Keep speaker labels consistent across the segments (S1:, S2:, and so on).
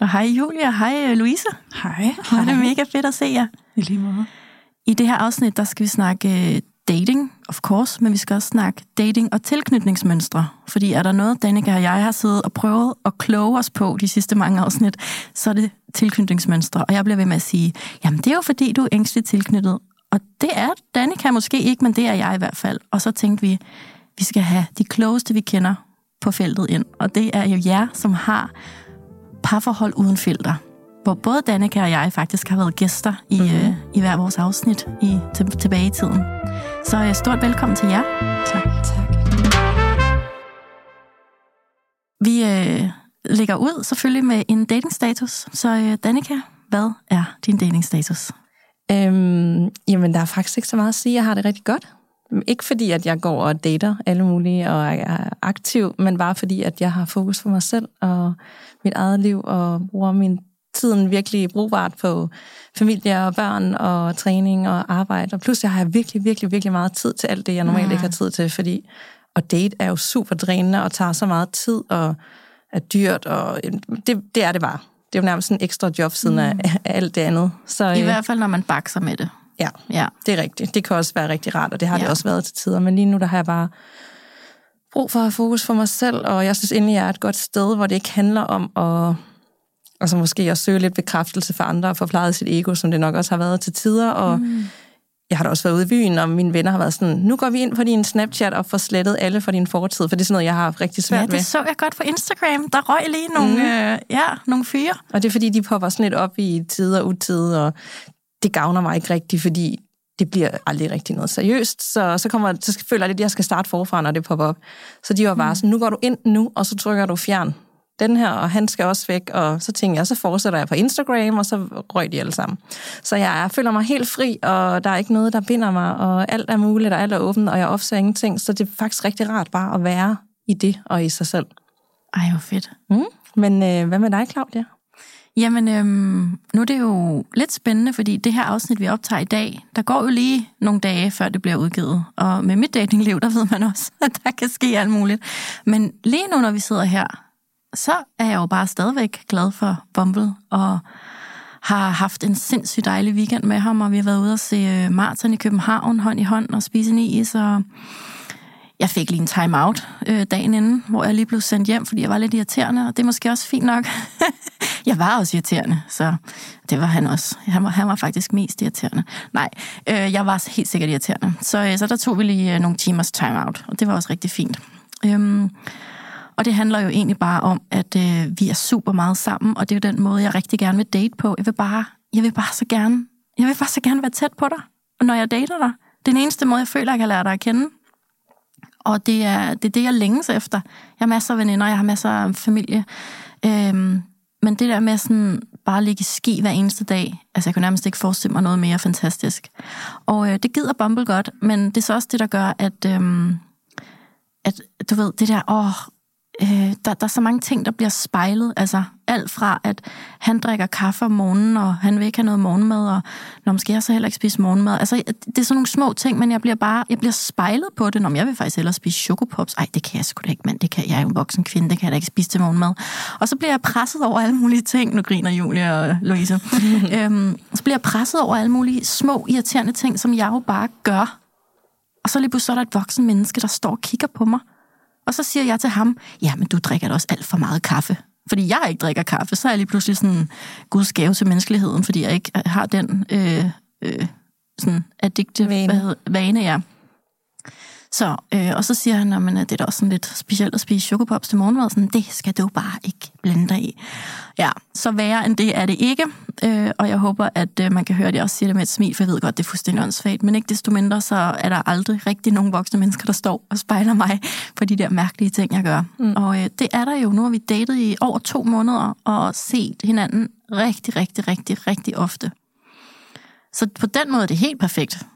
S1: Og hej Julia. Hej Louise.
S2: Hej.
S1: Hvor er det mega fedt at se jer.
S2: I lige måde.
S1: I det her afsnit, der skal vi snakke øh, dating, of course, men vi skal også snakke dating og tilknytningsmønstre. Fordi er der noget, Danika og jeg har siddet og prøvet at kloge os på de sidste mange afsnit, så er det tilknytningsmønstre. Og jeg bliver ved med at sige, jamen det er jo fordi, du er ængstligt tilknyttet. Og det er Danika måske ikke, men det er jeg i hvert fald. Og så tænkte vi, vi skal have de klogeste, vi kender på feltet ind. Og det er jo jer, som har parforhold uden filter. Hvor både Danika og jeg faktisk har været gæster i, mm-hmm. øh, i hver vores afsnit i, til, tilbage i tiden. Så øh, stort velkommen til jer.
S2: Tak. tak.
S1: Vi øh, lægger ud selvfølgelig med en datingstatus. Så øh, Danika, hvad er din datingstatus?
S2: Øhm, jamen, der er faktisk ikke så meget at sige. Jeg har det rigtig godt. Ikke fordi, at jeg går og dater alle mulige og er aktiv, men bare fordi, at jeg har fokus på mig selv og mit eget liv og bruger min tiden virkelig brugbart på familie og børn og træning og arbejde. Og pludselig har jeg virkelig, virkelig, virkelig meget tid til alt det, jeg normalt mm. ikke har tid til, fordi og date er jo super drænende og tager så meget tid og er dyrt, og det, det er det bare. Det er jo nærmest en ekstra job siden mm. af, af alt det andet.
S1: Så, I øh, hvert fald, når man bakser med det.
S2: Ja, ja, det er rigtigt. Det kan også være rigtig rart, og det har ja. det også været til tider. Men lige nu, der har jeg bare brug for at have fokus for mig selv, og jeg synes egentlig, jeg er et godt sted, hvor det ikke handler om at altså måske at søge lidt bekræftelse for andre og forplejede sit ego, som det nok også har været til tider. Og mm. jeg har da også været ude i byen, og mine venner har været sådan, nu går vi ind på din Snapchat og får slettet alle fra din fortid, for det er sådan noget, jeg har rigtig svært
S1: med. Ja, det så jeg godt på Instagram. Der røg lige nogle, mm. øh, ja, nogle fyre.
S2: Og det er fordi, de popper sådan lidt op i tid og utid, og det gavner mig ikke rigtigt, fordi det bliver aldrig rigtig noget seriøst. Så, så, kommer, så føler jeg lidt, at jeg skal starte forfra, når det popper op. Så de var bare mm. sådan, nu går du ind nu, og så trykker du fjern den her, og han skal også væk. Og så tænker jeg, så fortsætter jeg på Instagram, og så røg de alle sammen. Så jeg, jeg føler mig helt fri, og der er ikke noget, der binder mig, og alt er muligt, og alt er åbent, og jeg opser ingenting. Så det er faktisk rigtig rart bare at være i det og i sig selv.
S1: Ej, hvor fedt.
S2: Mm. Men øh, hvad med dig, Claudia?
S1: Jamen, øhm, nu er det jo lidt spændende, fordi det her afsnit, vi optager i dag, der går jo lige nogle dage, før det bliver udgivet. Og med mit datingliv, der ved man også, at der kan ske alt muligt. Men lige nu, når vi sidder her, så er jeg jo bare stadigvæk glad for Bumble, og har haft en sindssygt dejlig weekend med ham, og vi har været ude og se øh, Martin i København hånd i hånd og spise en is, og jeg fik lige en time-out øh, dagen inden, hvor jeg lige blev sendt hjem, fordi jeg var lidt irriterende, og det er måske også fint nok. jeg var også irriterende, så det var han også. Han var, han var faktisk mest irriterende. Nej, øh, jeg var helt sikkert irriterende. Så, øh, så der tog vi lige øh, nogle timers time-out, og det var også rigtig fint. Øhm, og det handler jo egentlig bare om, at øh, vi er super meget sammen, og det er jo den måde, jeg rigtig gerne vil date på. Jeg vil bare, jeg vil bare så gerne, jeg vil bare så gerne være tæt på dig, når jeg dater dig. Det er den eneste måde, jeg føler, jeg kan lære dig at kende. Og det er, det er det, jeg længes efter. Jeg har masser af veninder, jeg har masser af familie. Øhm, men det der med sådan bare at ligge i ski hver eneste dag, altså jeg kan nærmest ikke forestille mig noget mere fantastisk. Og øh, det gider Bumble godt, men det er så også det, der gør, at, øhm, at du ved, det der, åh, øh, der, der er så mange ting, der bliver spejlet. Altså alt fra, at han drikker kaffe om morgenen, og han vil ikke have noget morgenmad, og når måske jeg så heller ikke spise morgenmad. Altså, det er sådan nogle små ting, men jeg bliver bare jeg bliver spejlet på det. Når jeg vil faktisk hellere spise chokopops. Ej, det kan jeg sgu da ikke, mand. Det kan, jeg er jo en voksen kvinde, det kan jeg da ikke spise til morgenmad. Og så bliver jeg presset over alle mulige ting. Nu griner Julia og Louise. øhm, så bliver jeg presset over alle mulige små, irriterende ting, som jeg jo bare gør. Og så lige pludselig så er der et voksen menneske, der står og kigger på mig og så siger jeg til ham, ja, men du drikker da også alt for meget kaffe. Fordi jeg ikke drikker kaffe, så er jeg lige pludselig sådan Guds gave til menneskeligheden, fordi jeg ikke har den øh, øh, sådan addiktive vane. vane ja. Så, øh, og så siger han, at det er da også sådan lidt specielt at spise chokopops til morgenmad. Sådan, det skal du bare ikke blande dig i. Ja, så værre end det er det ikke. Øh, og jeg håber, at øh, man kan høre, jeg også siger det med et smil, for jeg ved godt, det er fuldstændig åndssvagt. Men ikke desto mindre, så er der aldrig rigtig nogen voksne mennesker, der står og spejler mig på de der mærkelige ting, jeg gør. Mm. Og øh, det er der jo. Nu har vi datet i over to måneder og set hinanden rigtig, rigtig, rigtig, rigtig ofte. Så på den måde er det helt perfekt.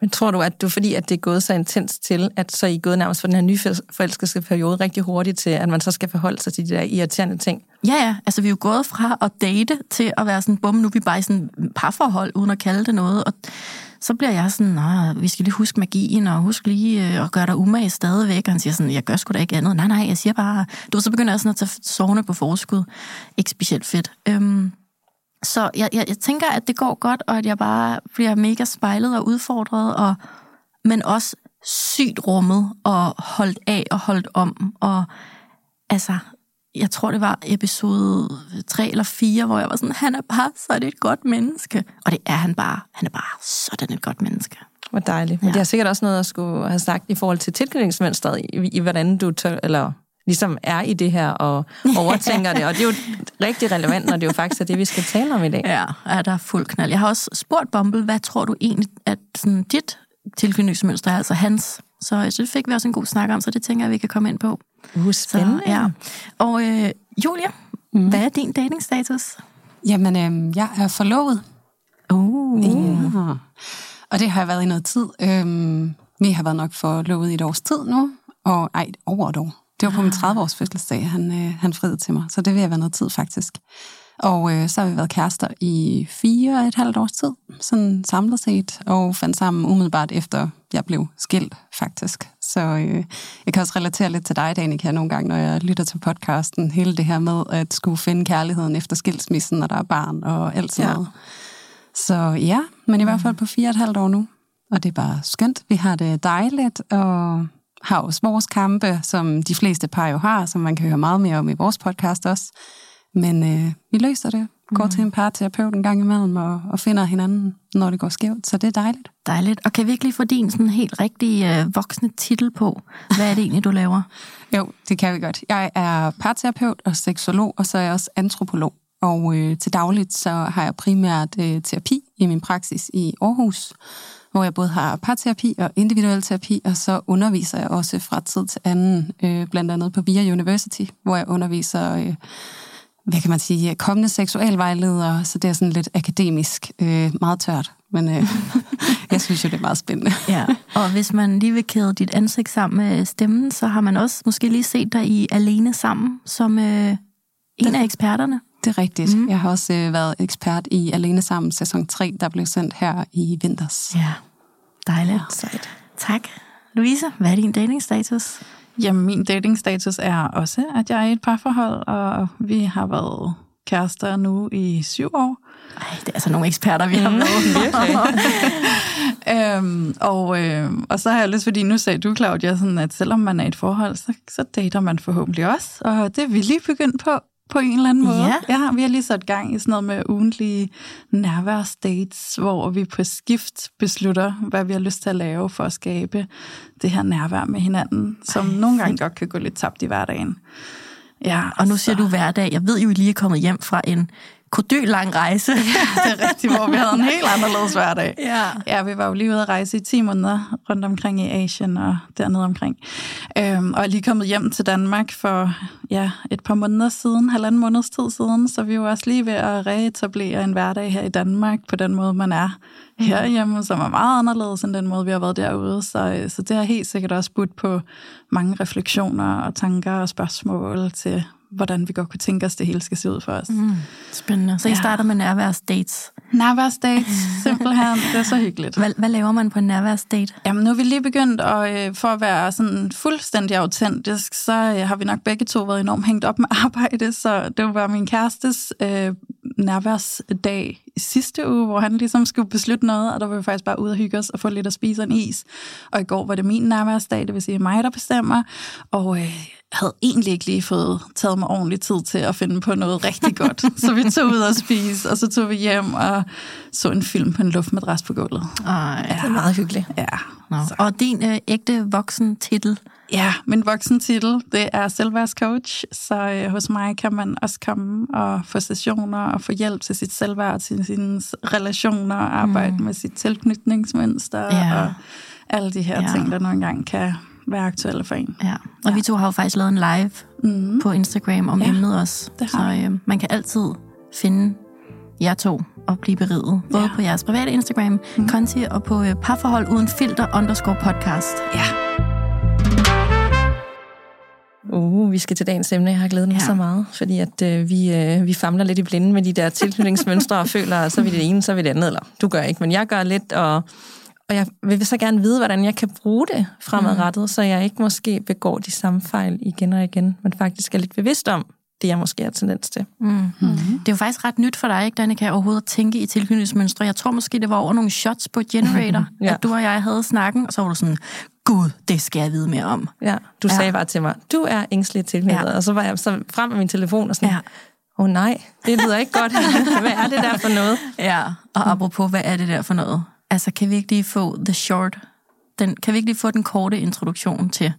S2: Men tror du, at du, fordi at det er gået så intens til, at så er I gået nærmest for den her nye forelskede periode rigtig hurtigt til, at man så skal forholde sig til de der irriterende ting?
S1: Ja, ja. Altså, vi er jo gået fra at date til at være sådan, bum, nu er vi bare i sådan parforhold, uden at kalde det noget. Og så bliver jeg sådan, Nå, vi skal lige huske magien, og huske lige øh, at gøre dig umage stadigvæk. Og han siger sådan, jeg gør sgu da ikke andet. Nej, nej, jeg siger bare, du så begynder jeg sådan at tage sovende på forskud. Ikke specielt fedt. Øhm, så jeg, jeg, jeg tænker, at det går godt, og at jeg bare bliver mega spejlet og udfordret, og, men også sygt rummet og holdt af og holdt om. Og altså, jeg tror, det var episode 3 eller 4, hvor jeg var sådan, han er bare så det et godt menneske. Og det er han bare. Han er bare sådan et godt menneske.
S2: Hvor dejligt. Men ja. det har sikkert også noget at skulle have sagt i forhold til tilknytningsmønstret, i, i hvordan du tør, eller ligesom er i det her og overtænker det. Og det er jo rigtig relevant, når det jo faktisk er det, vi skal tale om i dag.
S1: Ja, er der fuld knald. Jeg har også spurgt Bumble, hvad tror du egentlig, at sådan dit tilknytningsmønster er, altså hans? Så, det fik vi også en god snak om, så det tænker jeg, vi kan komme ind på.
S2: Uh, spændende.
S1: Så, ja. Og øh, Julia, mm. hvad er din datingstatus?
S3: Jamen, øh, jeg er forlovet.
S1: Uh.
S3: Ja. Og det har jeg været i noget tid. Øhm, vi har været nok forlovet i et års tid nu. Og ej, over et år. Det var på min 30-års ah. fødselsdag, han, øh, han friede til mig. Så det vil jeg være noget tid, faktisk. Og øh, så har vi været kærester i fire og et halvt års tid, sådan samlet set, og fandt sammen umiddelbart efter, jeg blev skilt, faktisk. Så øh, jeg kan også relatere lidt til dig, Danika, nogle gange, når jeg lytter til podcasten. Hele det her med at skulle finde kærligheden efter skilsmissen, når der er barn og alt sådan ja. noget. Så ja, men i hvert fald på fire og et halvt år nu. Og det er bare skønt. Vi har det dejligt, og har også vores kampe, som de fleste par jo har, som man kan høre meget mere om i vores podcast også. Men øh, vi løser det. Går mm. til en parterapeut en gang imellem og, og finder hinanden, når det går skævt. Så det er dejligt.
S1: Dejligt. Og kan vi ikke lige få din sådan helt rigtig øh, voksne titel på? Hvad er det egentlig, du laver?
S3: jo, det kan vi godt. Jeg er parterapeut og seksolog, og så er jeg også antropolog. Og øh, til dagligt så har jeg primært øh, terapi i min praksis i Aarhus hvor jeg både har parterapi og individuel terapi, og så underviser jeg også fra tid til anden, øh, blandt andet på VIA University, hvor jeg underviser, øh, hvad kan man sige, kommende seksualvejledere, så det er sådan lidt akademisk, øh, meget tørt, men øh, jeg synes jo, det er meget spændende.
S1: ja, og hvis man lige vil kæde dit ansigt sammen med stemmen, så har man også måske lige set dig i Alene Sammen, som øh, en af eksperterne.
S3: Det er rigtigt. Mm. Jeg har også øh, været ekspert i Alene Sammen sæson 3, der blev sendt her i vinters.
S1: Ja, dejligt. Sejt. Tak. Louise, hvad er din datingstatus?
S4: Jamen, min datingstatus er også, at jeg er i et parforhold, og vi har været kærester nu i syv år.
S1: Ej, det er altså nogle eksperter, vi har med.
S4: øhm, og, øh, og så har jeg lyst, fordi nu sagde du, Claudia, sådan, at selvom man er i et forhold, så, så dater man forhåbentlig også. Og det er vi lige begyndt på på en eller anden måde.
S1: Ja.
S4: ja. Vi har lige sat gang i sådan noget med ugentlige nærværsdates, hvor vi på skift beslutter, hvad vi har lyst til at lave for at skabe det her nærvær med hinanden, som Ej, nogle gange godt kan gå lidt tabt i hverdagen.
S1: Ja, og nu siger du hverdag. Jeg ved jo, I lige er kommet hjem fra en kody lang rejse.
S4: Ja, det er rigtigt, hvor vi havde en helt anderledes hverdag.
S1: Ja.
S4: ja, vi var jo lige ude at rejse i 10 måneder rundt omkring i Asien og dernede omkring. Øhm, og er lige kommet hjem til Danmark for ja, et par måneder siden, halvanden måneds tid siden, så vi var også lige ved at reetablere en hverdag her i Danmark på den måde, man er herhjemme, som er meget anderledes end den måde, vi har været derude. Så, så det har helt sikkert også budt på mange refleksioner og tanker og spørgsmål til, hvordan vi godt kunne tænke os, det hele skal se ud for os. Mm,
S1: spændende. Så I ja. starter med nærværsdates?
S4: Nærværsdates, simpelthen. det er så hyggeligt.
S1: Hvad, hvad laver man på en nærværsdate?
S4: Jamen, nu er vi lige begyndt, og øh, for at være sådan fuldstændig autentisk, så øh, har vi nok begge to været enormt hængt op med arbejde, så det var min kærestes øh, nærværsdag i sidste uge, hvor han ligesom skulle beslutte noget, og der var vi faktisk bare ude og hygge os og få lidt at spise en is. Og i går var det min nærværsdag, det vil sige mig, der bestemmer. Og øh, havde egentlig ikke lige fået taget mig ordentlig tid til at finde på noget rigtig godt. så vi tog ud og spise, og så tog vi hjem og så en film på en luftmadras på gulvet.
S1: Ej, ja. det er meget hyggeligt.
S4: Ja.
S1: Nå. Og din øh, ægte voksen titel?
S4: Ja, min voksen titel, det er selvværdscoach, så øh, hos mig kan man også komme og få sessioner og få hjælp til sit selvværd, til sine relationer, arbejde mm. med sit tilknytningsmønster ja. og alle de her ja. ting, der nogle gange kan være aktuelle for en.
S1: Ja, og ja. vi to har jo faktisk lavet en live mm. på Instagram om ja, emnet også. Så øh, man kan altid finde jer to og blive beriget. Både ja. på jeres private Instagram, mm. konti og på øh, parforhold uden filter underscore podcast.
S3: Ja.
S2: Uh, vi skal til dagens emne. Jeg har glædet mig ja. så meget, fordi at øh, vi, øh, vi famler lidt i blinde med de der tilknytningsmønstre og føler, så er vi det ene, så er vi det andet. Eller du gør ikke, men jeg gør lidt, og, og jeg vil så gerne vide, hvordan jeg kan bruge det fremadrettet, mm. så jeg ikke måske begår de samme fejl igen og igen, men faktisk er lidt bevidst om, det jeg måske har tendens til.
S1: Mm. Mm-hmm. Det er jo faktisk ret nyt for dig, ikke, Danika, overhovedet at tænke i tilknytningsmønstre. Jeg tror måske, det var over nogle shots på Generator, ja. at du og jeg havde snakken, og så var du sådan, gud, det skal jeg vide mere om.
S2: Ja, du ja. sagde bare til mig, du er ængstelig tilknyttet, ja. og så var jeg så frem med min telefon og sådan, ja. åh oh, nej, det lyder ikke godt. hvad er det der for noget?
S1: Ja, og apropos, hvad er det der for noget? Altså, kan vi ikke lige få the short, den, kan vi ikke lige få den korte introduktion til,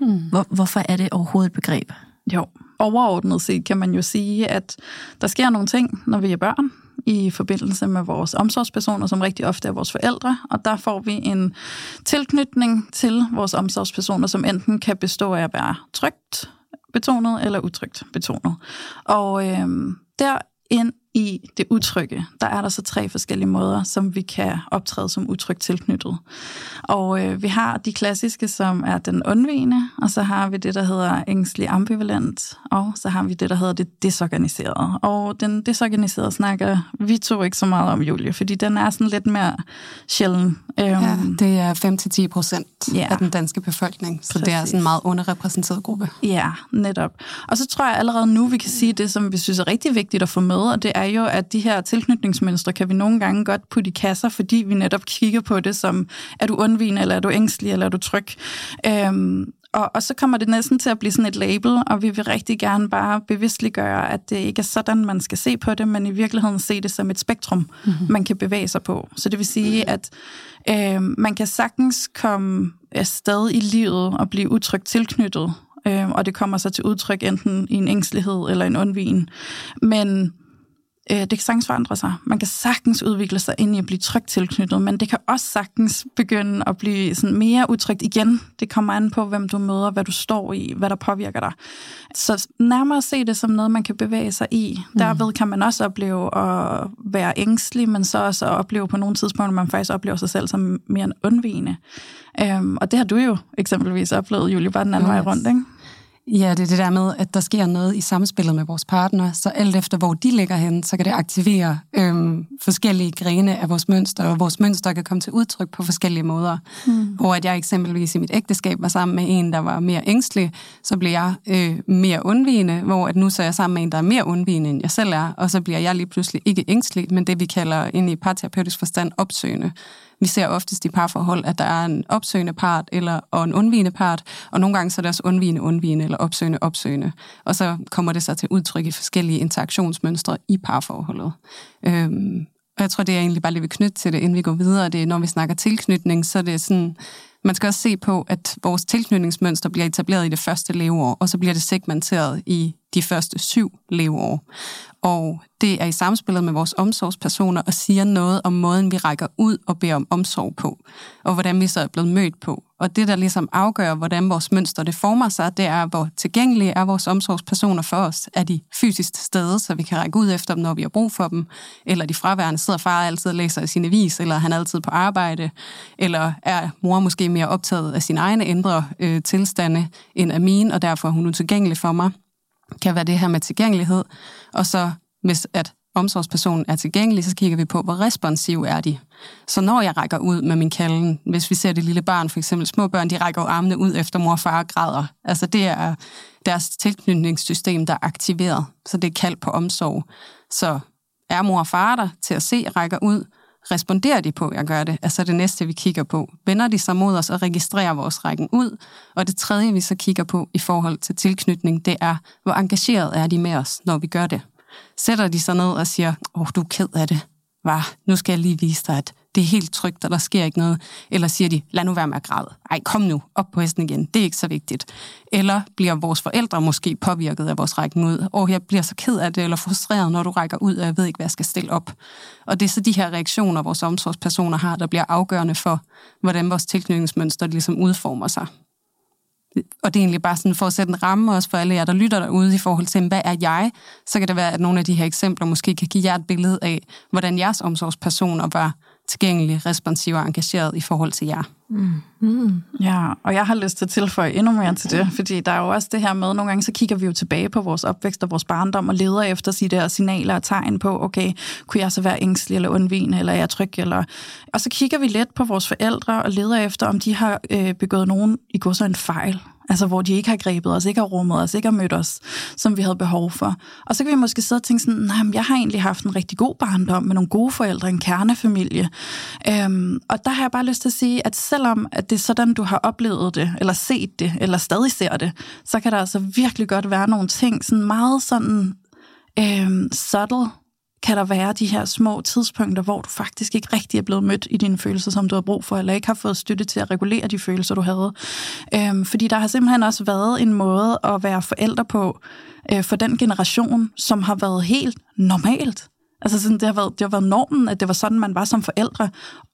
S1: hmm. hvor, hvorfor er det overhovedet et begreb?
S4: Jo, overordnet set kan man jo sige, at der sker nogle ting, når vi er børn, i forbindelse med vores omsorgspersoner, som rigtig ofte er vores forældre, og der får vi en tilknytning til vores omsorgspersoner, som enten kan bestå af at være trygt betonet eller utrygt betonet. Og øh, der ind i det utrygge, der er der så tre forskellige måder, som vi kan optræde som utrygt tilknyttet. Og øh, vi har de klassiske, som er den undvigende, og så har vi det, der hedder ængstelig ambivalent, og så har vi det, der hedder det desorganiserede. Og den desorganiserede snakker vi to ikke så meget om, Julie, fordi den er sådan lidt mere sjælden.
S3: Øhm, ja, det er 5-10 procent ja. af den danske befolkning, så Præcis. det er sådan en meget underrepræsenteret gruppe.
S4: Ja, netop. Og så tror jeg allerede nu, vi kan sige det, som vi synes er rigtig vigtigt at få med, og det er jo, at de her tilknytningsmønstre kan vi nogle gange godt putte i kasser, fordi vi netop kigger på det som, er du undvigende, eller er du ængstelig, eller er du tryg? Øhm, og, og så kommer det næsten til at blive sådan et label, og vi vil rigtig gerne bare bevidstliggøre, at det ikke er sådan, man skal se på det, men i virkeligheden se det som et spektrum, mm-hmm. man kan bevæge sig på. Så det vil sige, at øh, man kan sagtens komme afsted i livet og blive utrygt tilknyttet, øh, og det kommer så til udtryk enten i en ængstelighed eller en undvigen. Men Øh, det kan sagtens forandre sig. Man kan sagtens udvikle sig ind i at blive trygt tilknyttet, men det kan også sagtens begynde at blive sådan mere utrygt igen. Det kommer an på, hvem du møder, hvad du står i, hvad der påvirker dig. Så nærmere at se det som noget, man kan bevæge sig i. Mm. Derved kan man også opleve at være ængstelig, men så også at opleve på nogle tidspunkter, man faktisk oplever sig selv som mere en undvigende. Øhm, og det har du jo eksempelvis oplevet, Julie, bare den anden yes. vej rundt, ikke?
S3: Ja, det er det der med, at der sker noget i samspillet med vores partner, så alt efter hvor de ligger hen, så kan det aktivere øhm, forskellige grene af vores mønster, og vores mønster kan komme til udtryk på forskellige måder. Mm. Hvor at jeg eksempelvis i mit ægteskab var sammen med en, der var mere ængstelig, så bliver jeg øh, mere undvigende, hvor at nu så er jeg sammen med en, der er mere undvigende, end jeg selv er, og så bliver jeg lige pludselig ikke ængstelig, men det vi kalder ind i parterapeutisk forstand opsøgende. Vi ser oftest i parforhold, at der er en opsøgende part eller, og en undvigende part, og nogle gange så er det også undvigende, undvigende eller opsøgende, opsøgende. Og så kommer det så til udtryk i forskellige interaktionsmønstre i parforholdet. Øhm, og jeg tror, det er egentlig bare lige vil knytte til det, inden vi går videre. Det er, når vi snakker tilknytning, så er det sådan, man skal også se på, at vores tilknytningsmønster bliver etableret i det første leveår, og så bliver det segmenteret i de første syv leveår. Og det er i samspillet med vores omsorgspersoner og siger noget om måden, vi rækker ud og beder om omsorg på, og hvordan vi så er blevet mødt på. Og det, der ligesom afgør, hvordan vores mønster det former sig, det er, hvor tilgængelige er vores omsorgspersoner for os. Er de fysisk til stede, så vi kan række ud efter dem, når vi har brug for dem? Eller de fraværende sidder far altid og læser sin avis, eller han er altid på arbejde? Eller er mor måske mere optaget af sine egne indre øh, tilstande end af mine, og derfor er hun utilgængelig for mig? kan være det her med tilgængelighed. Og så hvis at omsorgspersonen er tilgængelig, så kigger vi på, hvor responsiv er de. Så når jeg rækker ud med min kalden, hvis vi ser det lille barn, for eksempel små børn, de rækker armene ud efter mor og far græder. Altså det er deres tilknytningssystem, der er aktiveret. Så det er kald på omsorg. Så er mor og far der til at se, rækker ud, responderer de på, at jeg gør det? Altså det næste, vi kigger på. Vender de sig mod os og registrerer vores rækken ud? Og det tredje, vi så kigger på i forhold til tilknytning, det er, hvor engageret er de med os, når vi gør det? Sætter de sig ned og siger, åh, oh, du er ked af det. Var, nu skal jeg lige vise dig, at det er helt trygt, og der sker ikke noget. Eller siger de, lad nu være med at græde. Ej, kom nu, op på hesten igen, det er ikke så vigtigt. Eller bliver vores forældre måske påvirket af vores rækken ud? Og jeg bliver så ked af det, eller frustreret, når du rækker ud, og jeg ved ikke, hvad jeg skal stille op. Og det er så de her reaktioner, vores omsorgspersoner har, der bliver afgørende for, hvordan vores tilknytningsmønster ligesom udformer sig og det er egentlig bare sådan for at sætte en ramme også for alle jer, der lytter derude i forhold til, hvad er jeg? Så kan det være, at nogle af de her eksempler måske kan give jer et billede af, hvordan jeres omsorgspersoner var tilgængelige, responsiv og engageret i forhold til jer. Mm.
S4: Mm. Ja, og jeg har lyst til at tilføje endnu mere til det, fordi der er jo også det her med, nogle gange så kigger vi jo tilbage på vores opvækst og vores barndom og leder efter de der signaler og tegn på, okay, kunne jeg så være ængstelig eller undvigende, eller er jeg tryg, eller... Og så kigger vi lidt på vores forældre og leder efter, om de har øh, begået nogen i går så en fejl, Altså, hvor de ikke har grebet os, ikke har rummet os, ikke har mødt os, som vi havde behov for. Og så kan vi måske sidde og tænke sådan, nej, men jeg har egentlig haft en rigtig god barndom med nogle gode forældre, en kernefamilie. Øhm, og der har jeg bare lyst til at sige, at selvom at det er sådan, du har oplevet det, eller set det, eller stadig ser det, så kan der altså virkelig godt være nogle ting, sådan meget sådan øh, subtle, kan der være de her små tidspunkter, hvor du faktisk ikke rigtig er blevet mødt i dine følelser, som du har brug for, eller ikke har fået støtte til at regulere de følelser, du havde. Øhm, fordi der har simpelthen også været en måde at være forældre på øh, for den generation, som har været helt normalt. Altså sådan, det, har været, det har været normen, at det var sådan, man var som forældre.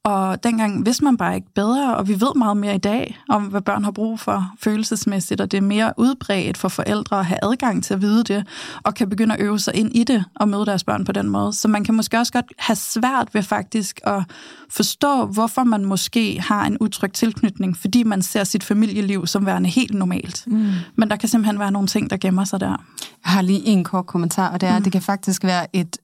S4: Og dengang vidste man bare ikke bedre, og vi ved meget mere i dag om, hvad børn har brug for følelsesmæssigt, og det er mere udbredt for forældre at have adgang til at vide det, og kan begynde at øve sig ind i det og møde deres børn på den måde. Så man kan måske også godt have svært ved faktisk at forstå, hvorfor man måske har en utryg tilknytning, fordi man ser sit familieliv som værende helt normalt. Mm. Men der kan simpelthen være nogle ting, der gemmer sig der.
S3: Jeg har lige en kort kommentar, og det er, mm. at det kan faktisk være et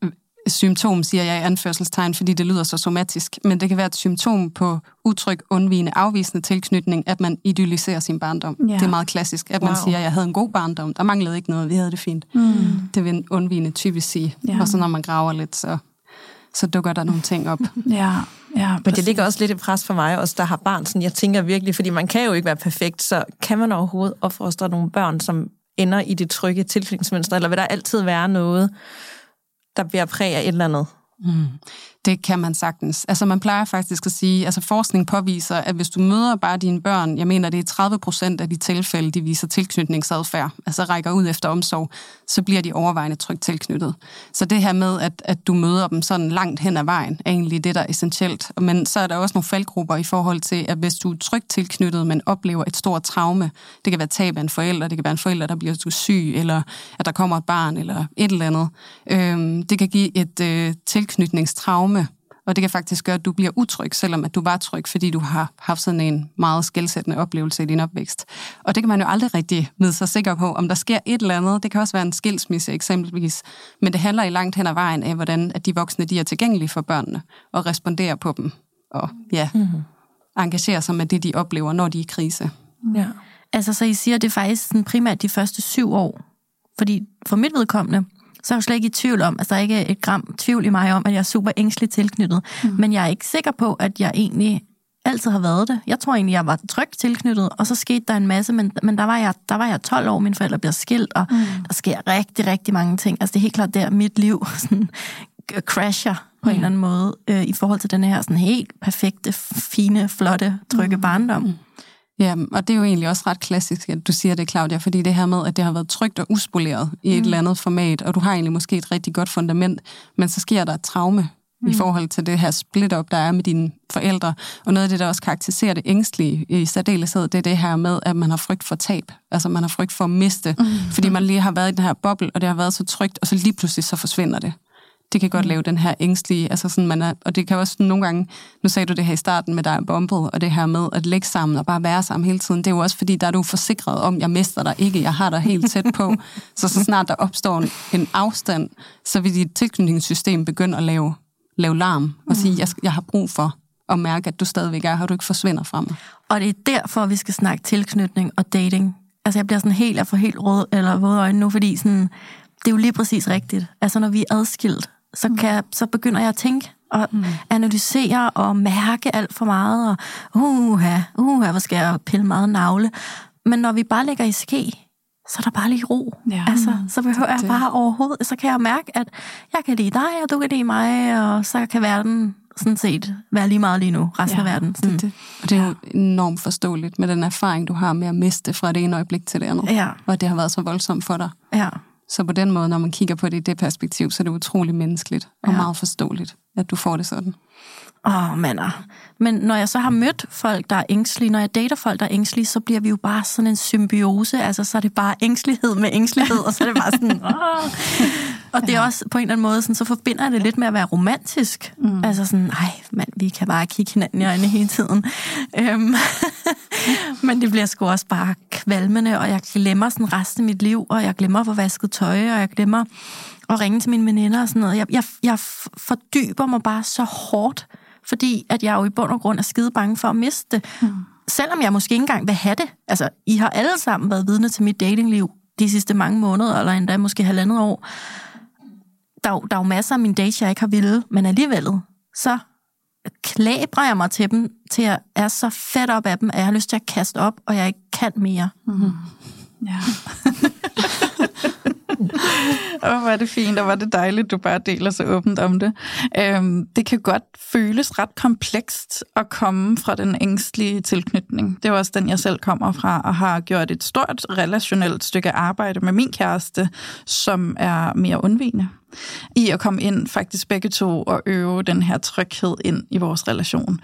S3: symptom, siger jeg i anførselstegn, fordi det lyder så somatisk, men det kan være et symptom på utryg, undvigende, afvisende tilknytning, at man idealiserer sin barndom. Ja. Det er meget klassisk, at man wow. siger, at jeg havde en god barndom, der manglede ikke noget, vi havde det fint. Mm. Det vil en undvigende typisk sige. Ja. Og så når man graver lidt, så, så dukker der nogle ting op.
S4: ja. Ja,
S2: Men det ligger også lidt i pres for mig, også der har barn. Sådan, jeg tænker virkelig, fordi man kan jo ikke være perfekt, så kan man overhovedet opfostre nogle børn, som ender i det trygge tilknytningsmønster, eller vil der altid være noget, der bliver præg af et eller andet. Mm.
S3: Det kan man sagtens. Altså man plejer faktisk at sige, altså forskning påviser, at hvis du møder bare dine børn, jeg mener det er 30 procent af de tilfælde, de viser tilknytningsadfærd, altså rækker ud efter omsorg, så bliver de overvejende trygt tilknyttet. Så det her med, at, at du møder dem sådan langt hen ad vejen, er egentlig det, der er essentielt. Men så er der også nogle faldgrupper i forhold til, at hvis du er trygt tilknyttet, men oplever et stort traume, det kan være tab af en forælder, det kan være en forælder, der bliver syg, eller at der kommer et barn, eller et eller andet. Øhm, det kan give et øh, tilknytningstraume, og det kan faktisk gøre, at du bliver utryg, selvom at du var tryg, fordi du har haft sådan en meget skældsættende oplevelse i din opvækst. Og det kan man jo aldrig rigtig vide sig sikker på, om der sker et eller andet. Det kan også være en skilsmisse eksempelvis. Men det handler i langt hen ad vejen af, hvordan at de voksne de er tilgængelige for børnene, og responderer på dem, og ja, mm-hmm. engagerer sig med det, de oplever, når de er i krise.
S1: Ja. Altså, så I siger, at det er faktisk sådan primært de første syv år. Fordi for mit vedkommende, så er jeg jo slet ikke i tvivl om, altså der er ikke et gram tvivl i mig om, at jeg er super ængstligt tilknyttet. Mm. Men jeg er ikke sikker på, at jeg egentlig altid har været det. Jeg tror egentlig, jeg var trygt tilknyttet, og så skete der en masse, men, men der, var jeg, der var jeg 12 år, mine forældre bliver skilt, og mm. der sker rigtig, rigtig mange ting. Altså det er helt klart der, mit liv sådan, crasher på mm. en eller anden måde, øh, i forhold til den her sådan helt perfekte, fine, flotte, trygge mm. barndom. Mm.
S3: Ja, og det er jo egentlig også ret klassisk, at du siger det, Claudia, fordi det her med, at det har været trygt og uspoleret i et mm. eller andet format, og du har egentlig måske et rigtig godt fundament, men så sker der et traume mm. i forhold til det her split-up, der er med dine forældre. Og noget af det, der også karakteriserer det ængstlige i særdeleshed, det er det her med, at man har frygt for tab. Altså man har frygt for at miste, mm. fordi man lige har været i den her boble, og det har været så trygt, og så lige pludselig så forsvinder det det kan godt mm. lave den her ængstlige, altså sådan man er, og det kan også nogle gange, nu sagde du det her i starten med dig er bombet, og det her med at lægge sammen og bare være sammen hele tiden, det er jo også fordi, der er du forsikret om, jeg mister dig ikke, jeg har dig helt tæt på, så så snart der opstår en afstand, så vil dit tilknytningssystem begynde at lave, lave larm og sige, jeg, jeg har brug for at mærke, at du stadigvæk er her, og du ikke forsvinder fra mig.
S1: Og det er derfor, vi skal snakke tilknytning og dating. Altså jeg bliver sådan helt, jeg får helt rød, eller våde øjne nu, fordi sådan, det er jo lige præcis rigtigt. Altså når vi er adskilt, så, mm. kan så begynder jeg at tænke og mm. analysere og mærke alt for meget, og uha, uha, hvor skal jeg pille meget navle. Men når vi bare ligger i ske, så er der bare lige ro. Ja. Altså, så behøver jeg bare overhovedet, så kan jeg mærke, at jeg kan lide dig, og du kan lide mig, og så kan verden sådan set være lige meget lige nu, resten ja, af verden.
S3: Sådan. Det, det. Og det er jo enormt forståeligt med den erfaring, du har med at miste fra det ene øjeblik til det andet. Ja. Og det har været så voldsomt for dig. Ja. Så på den måde, når man kigger på det i det perspektiv, så er det utrolig menneskeligt og ja. meget forståeligt, at du får det sådan.
S1: Åh, mander. Men når jeg så har mødt folk, der er ængstlige, når jeg dater folk, der er ængstlige, så bliver vi jo bare sådan en symbiose. Altså, så er det bare ængstelighed med ængstelighed, og så er det bare sådan... Åh. Og det er også på en eller anden måde, sådan, så forbinder jeg det lidt med at være romantisk. Mm. Altså sådan, ej, mand, vi kan bare kigge hinanden i øjnene hele tiden. Øhm, men det bliver sgu også bare kvalmende, og jeg glemmer sådan resten af mit liv, og jeg glemmer at få vasket tøj, og jeg glemmer at ringe til mine veninder og sådan noget. Jeg, jeg, jeg fordyber mig bare så hårdt fordi at jeg jo i bund og grund er skide bange for at miste det. Mm. Selvom jeg måske ikke engang vil have det. Altså, I har alle sammen været vidne til mit datingliv de sidste mange måneder, eller endda måske halvandet år. Der, der er jo masser af mine dates, jeg ikke har ville, men alligevel, så klæber jeg mig til dem, til jeg er så fedt op af dem, at jeg har lyst til at kaste op, og jeg ikke kan mere. Mm.
S4: Ja. og hvor er det fint, og var det dejligt, du bare deler så åbent om det. Øhm, det kan godt føles ret komplekst at komme fra den ængstlige tilknytning. Det er også den, jeg selv kommer fra, og har gjort et stort relationelt stykke arbejde med min kæreste, som er mere undvigende i at komme ind faktisk begge to og øve den her tryghed ind i vores relation.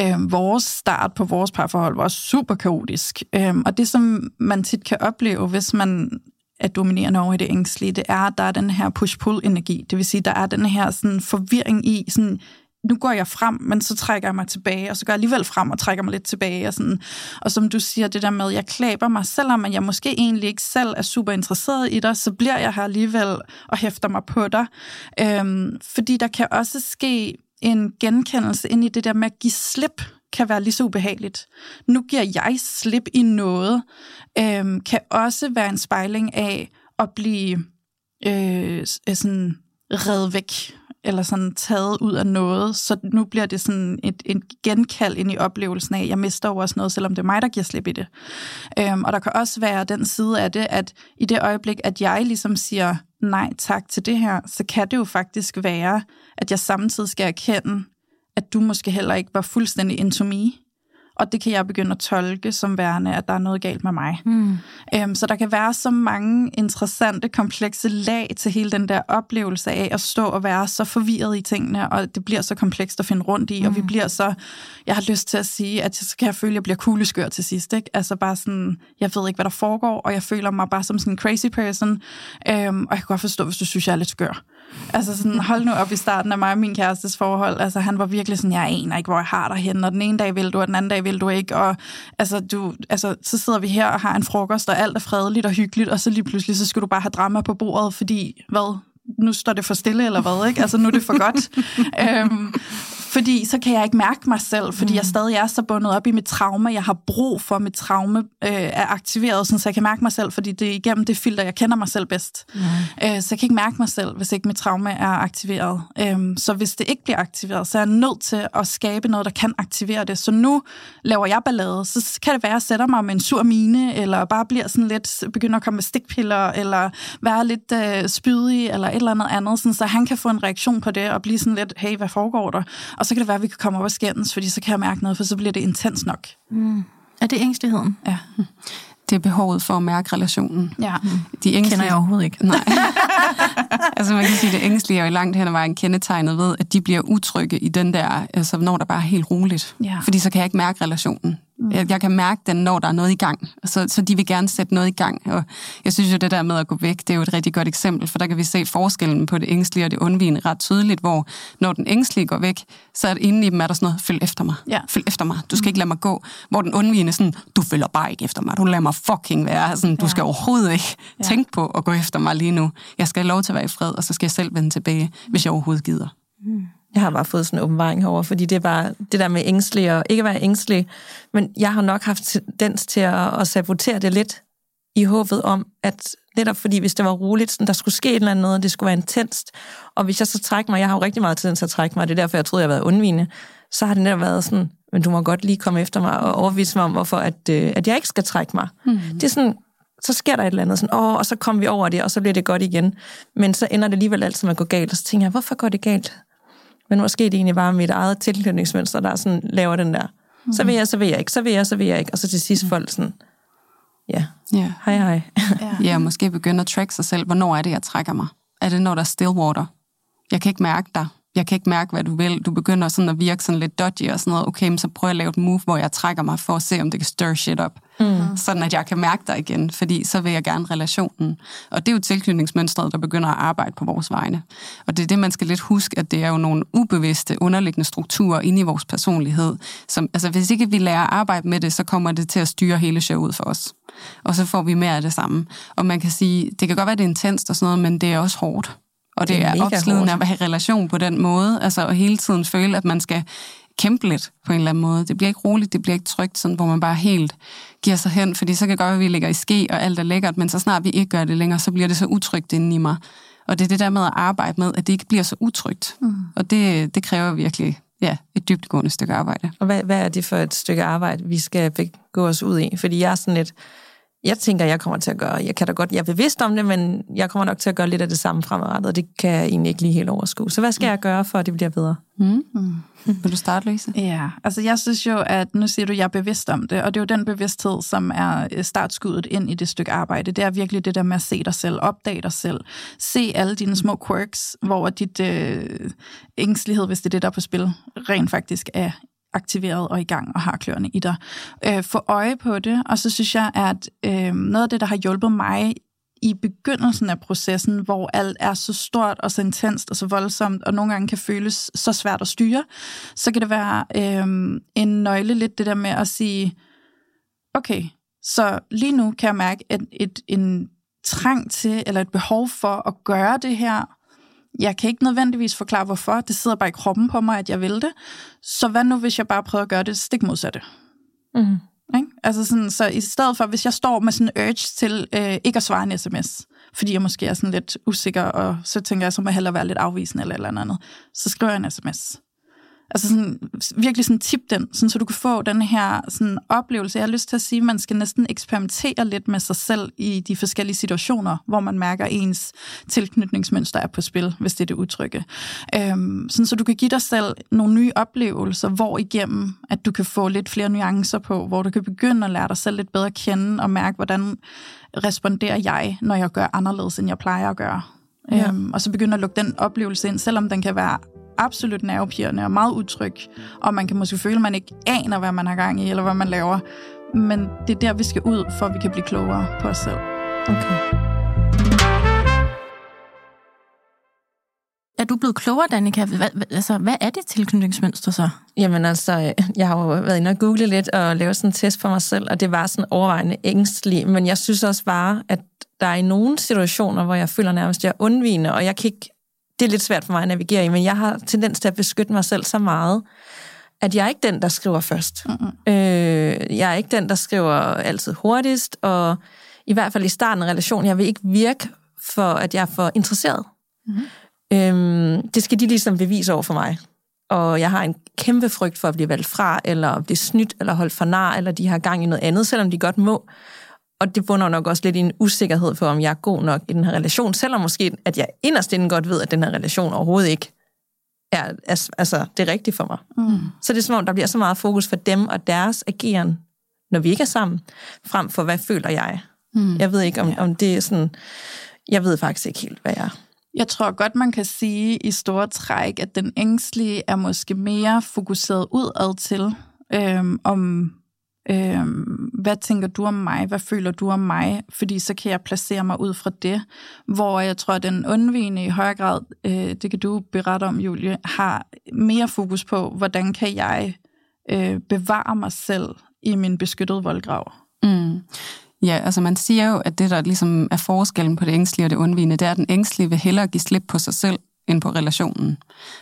S4: Øhm, vores start på vores parforhold var super kaotisk, øhm, og det som man tit kan opleve, hvis man er dominerende over i det ængstlige, det er, at der er den her push-pull-energi. Det vil sige, der er den her sådan, forvirring i, sådan, nu går jeg frem, men så trækker jeg mig tilbage, og så går jeg alligevel frem og trækker mig lidt tilbage. Og, sådan. og som du siger, det der med, jeg klæber mig, selvom jeg måske egentlig ikke selv er super interesseret i dig, så bliver jeg her alligevel og hæfter mig på dig. Øhm, fordi der kan også ske en genkendelse ind i det der med at give slip kan være lige så ubehageligt. Nu giver jeg slip i noget, øhm, kan også være en spejling af at blive øh, øh sådan reddet væk, eller sådan taget ud af noget, så nu bliver det sådan et, et genkald ind i oplevelsen af, at jeg mister over også noget, selvom det er mig, der giver slip i det. Øhm, og der kan også være den side af det, at i det øjeblik, at jeg ligesom siger nej tak til det her, så kan det jo faktisk være, at jeg samtidig skal erkende, at du måske heller ikke var fuldstændig into me. Og det kan jeg begynde at tolke som værende, at der er noget galt med mig. Mm. Øhm, så der kan være så mange interessante, komplekse lag til hele den der oplevelse af at stå og være så forvirret i tingene, og det bliver så komplekst at finde rundt i, mm. og vi mm. bliver så... Jeg har lyst til at sige, at så kan jeg føle, at jeg bliver kugleskør til sidst. Ikke? Altså bare sådan, jeg ved ikke, hvad der foregår, og jeg føler mig bare som sådan en crazy person, øhm, og jeg kan godt forstå, hvis du synes, jeg er lidt skør. Altså sådan, hold nu op i starten af mig og min kærestes forhold. Altså han var virkelig sådan, jeg aner ikke, hvor jeg har dig hen, og den ene dag vil du, og den anden dag vil du ikke. Og altså, du, altså, så sidder vi her og har en frokost, og alt er fredeligt og hyggeligt, og så lige pludselig, så skal du bare have drama på bordet, fordi, hvad, nu står det for stille, eller hvad, ikke? Altså, nu er det for godt. øhm, fordi så kan jeg ikke mærke mig selv, fordi mm. jeg stadig er så bundet op i mit traume. Jeg har brug for, at mit traume øh, er aktiveret, så jeg kan mærke mig selv, fordi det er igennem det filter, jeg kender mig selv bedst. Mm. Øh, så jeg kan ikke mærke mig selv, hvis ikke mit traume er aktiveret. Øh, så hvis det ikke bliver aktiveret, så er jeg nødt til at skabe noget, der kan aktivere det. Så nu laver jeg ballade, så kan det være, at jeg sætter mig med en sur mine, eller bare bliver sådan lidt, begynder at komme med stikpiller, eller være lidt øh, spydig, eller et eller andet andet, sådan, så han kan få en reaktion på det, og blive sådan lidt, hey, hvad foregår der? Og så kan det være, at vi kan komme op og skændes, fordi så kan jeg mærke noget, for så bliver det intens nok.
S1: Mm. Er det ængsteligheden?
S3: Ja. Det er behovet for at mærke relationen.
S1: Ja. De ængstlige... kender jeg overhovedet ikke.
S3: Nej. altså man kan sige, at det ængstlige er jo langt hen ad vejen kendetegnet ved, at de bliver utrygge i den der, altså når der bare er helt roligt. Ja. Fordi så kan jeg ikke mærke relationen. Mm. Jeg, jeg kan mærke den, når der er noget i gang. Så, så de vil gerne sætte noget i gang. Og jeg synes jo, det der med at gå væk, det er jo et rigtig godt eksempel, for der kan vi se forskellen på det ængstlige og det undvigende ret tydeligt, hvor når den ængstlige går væk, så er det inde i dem er der sådan noget, følg efter mig, ja. følg efter mig, du skal mm. ikke lade mig gå. Hvor den undvigende sådan, du følger bare ikke efter mig, du lader mig fucking være. Sådan, du ja. skal overhovedet ikke ja. tænke på at gå efter mig lige nu. Jeg skal have lov til at være i fred, og så skal jeg selv vende tilbage, hvis jeg overhovedet gider.
S2: Mm. Jeg har bare fået sådan en åbenbaring herover, fordi det bare det der med ængstelig og ikke være ængstelig. Men jeg har nok haft tendens til at, at sabotere det lidt i håbet om, at netop fordi hvis det var roligt, sådan, der skulle ske et eller andet, det skulle være intenst, og hvis jeg så trækker mig, jeg har jo rigtig meget tendens til at trække mig, det er derfor, jeg troede, jeg havde været undvigende, så har det netop været sådan, men du må godt lige komme efter mig og overvise mig om, hvorfor at, øh, at jeg ikke skal trække mig. Mm. Det er sådan, så sker der et eller andet, sådan, Åh, og så kommer vi over det, og så bliver det godt igen. Men så ender det alligevel altid med at gå galt, og så tænker jeg, hvorfor går det galt? Men måske det egentlig bare mit eget tilknytningsmønster, der sådan laver den der. Mm. Så vil jeg, så vil jeg ikke, så vil jeg, så vil jeg ikke. Og så til sidst mm. folk sådan, ja, ja. hej hej.
S3: ja. ja, måske begynde at track sig selv. Hvornår er det, jeg trækker mig? Er det, når der er still water? Jeg kan ikke mærke dig. Jeg kan ikke mærke, hvad du vil. Du begynder sådan at virke sådan lidt dodgy og sådan noget. Okay, men så prøver jeg at lave et move, hvor jeg trækker mig for at se, om det kan stir shit op. Mm. Sådan at jeg kan mærke dig igen, fordi så vil jeg gerne relationen. Og det er jo tilknytningsmønstret, der begynder at arbejde på vores vegne. Og det er det, man skal lidt huske, at det er jo nogle ubevidste, underliggende strukturer inde i vores personlighed. Som, altså hvis ikke vi lærer at arbejde med det, så kommer det til at styre hele showet for os. Og så får vi mere af det samme. Og man kan sige, det kan godt være, det er intenst og sådan noget, men det er også hårdt. Og det, det er, er opslidende at have relation på den måde, altså at hele tiden føle, at man skal kæmpe lidt på en eller anden måde. Det bliver ikke roligt, det bliver ikke trygt, sådan, hvor man bare helt giver sig hen, fordi så kan det godt være, at vi ligger i ske, og alt er lækkert, men så snart vi ikke gør det længere, så bliver det så utrygt inde i mig. Og det er det der med at arbejde med, at det ikke bliver så utrygt. Mm. Og det, det kræver virkelig ja, et dybtegående stykke arbejde.
S2: Og hvad, hvad er det for et stykke arbejde, vi skal gå os ud i? Fordi jeg er sådan lidt, jeg tænker, jeg kommer til at gøre, jeg kan da godt, jeg er bevidst om det, men jeg kommer nok til at gøre lidt af det samme fremadrettet, og det kan jeg egentlig ikke lige helt overskue. Så hvad skal mm. jeg gøre, for at det bliver bedre?
S3: Mm. Mm. Vil du starte, Louise?
S4: Ja, altså jeg synes jo, at nu siger du, at jeg er bevidst om det, og det er jo den bevidsthed, som er øh, startskuddet ind i det stykke arbejde. Det er virkelig det der med at se dig selv, opdage dig selv, se alle dine små quirks, hvor dit øh, ængstelighed, hvis det er det, der er på spil, rent faktisk er aktiveret og i gang og har kløerne i dig. Øh, få øje på det, og så synes jeg, at øh, noget af det, der har hjulpet mig i begyndelsen af processen, hvor alt er så stort og så intenst og så voldsomt, og nogle gange kan føles så svært at styre, så kan det være øh, en nøgle lidt det der med at sige, okay, så lige nu kan jeg mærke at et, en trang til, eller et behov for at gøre det her, jeg kan ikke nødvendigvis forklare, hvorfor. Det sidder bare i kroppen på mig, at jeg vil det. Så hvad nu, hvis jeg bare prøver at gøre det stik modsatte? Mm. Ikke? Altså sådan, så i stedet for, hvis jeg står med sådan en urge til øh, ikke at svare en sms, fordi jeg måske er sådan lidt usikker, og så tænker jeg, så må jeg hellere være lidt afvisende eller eller andet, så skriver jeg en sms. Altså sådan, virkelig sådan tip den, sådan, så du kan få den her sådan, oplevelse. Jeg har lyst til at sige, at man skal næsten eksperimentere lidt med sig selv i de forskellige situationer, hvor man mærker, ens tilknytningsmønster er på spil, hvis det er det udtrykke. Øhm, sådan, så du kan give dig selv nogle nye oplevelser, hvor igennem, at du kan få lidt flere nuancer på, hvor du kan begynde at lære dig selv lidt bedre at kende og mærke, hvordan responderer jeg, når jeg gør anderledes, end jeg plejer at gøre. Ja. Øhm, og så begynde at lukke den oplevelse ind, selvom den kan være absolut nervepirrende og meget utryg, og man kan måske føle, at man ikke aner, hvad man har gang i, eller hvad man laver. Men det er der, vi skal ud, for at vi kan blive klogere på os selv. Okay.
S1: Er du blevet klogere, Danika? Hvad, altså, hvad er det tilknytningsmønster så?
S2: Jamen altså, jeg har jo været inde og google lidt og lavet sådan en test for mig selv, og det var sådan overvejende ængstelig, men jeg synes også bare, at der er i nogle situationer, hvor jeg føler nærmest, at jeg er undvigende, og jeg kan ikke det er lidt svært for mig at navigere i, men jeg har tendens til at beskytte mig selv så meget, at jeg er ikke den, der skriver først. Mm-hmm. Øh, jeg er ikke den, der skriver altid hurtigst, og i hvert fald i starten af relationen, jeg vil ikke virke for, at jeg er for interesseret. Mm-hmm. Øhm, det skal de ligesom bevise over for mig. Og jeg har en kæmpe frygt for at blive valgt fra, eller blive snydt, eller holdt for nar, eller de har gang i noget andet, selvom de godt må og det bunder nok også lidt i en usikkerhed for, om jeg er god nok i den her relation, selvom måske, at jeg inderst inden godt ved, at den her relation overhovedet ikke er, er altså, det er rigtigt for mig. Mm. Så det er som om, der bliver så meget fokus for dem og deres ageren, når vi ikke er sammen, frem for, hvad føler jeg? Mm. Jeg ved ikke, om, om det er sådan... Jeg ved faktisk ikke helt, hvad jeg er.
S4: Jeg tror godt, man kan sige i store træk, at den ængstlige er måske mere fokuseret udad til, øhm, om Øh, hvad tænker du om mig? Hvad føler du om mig? Fordi så kan jeg placere mig ud fra det. Hvor jeg tror, at den undvigende i højere grad, øh, det kan du berette om, Julie, har mere fokus på, hvordan kan jeg øh, bevare mig selv i min beskyttede voldgrav. Mm.
S3: Ja, altså man siger jo, at det, der ligesom er forskellen på det ængstlige og det undvigende, det er, at den ængstlige vil hellere give slip på sig selv, end på relationen.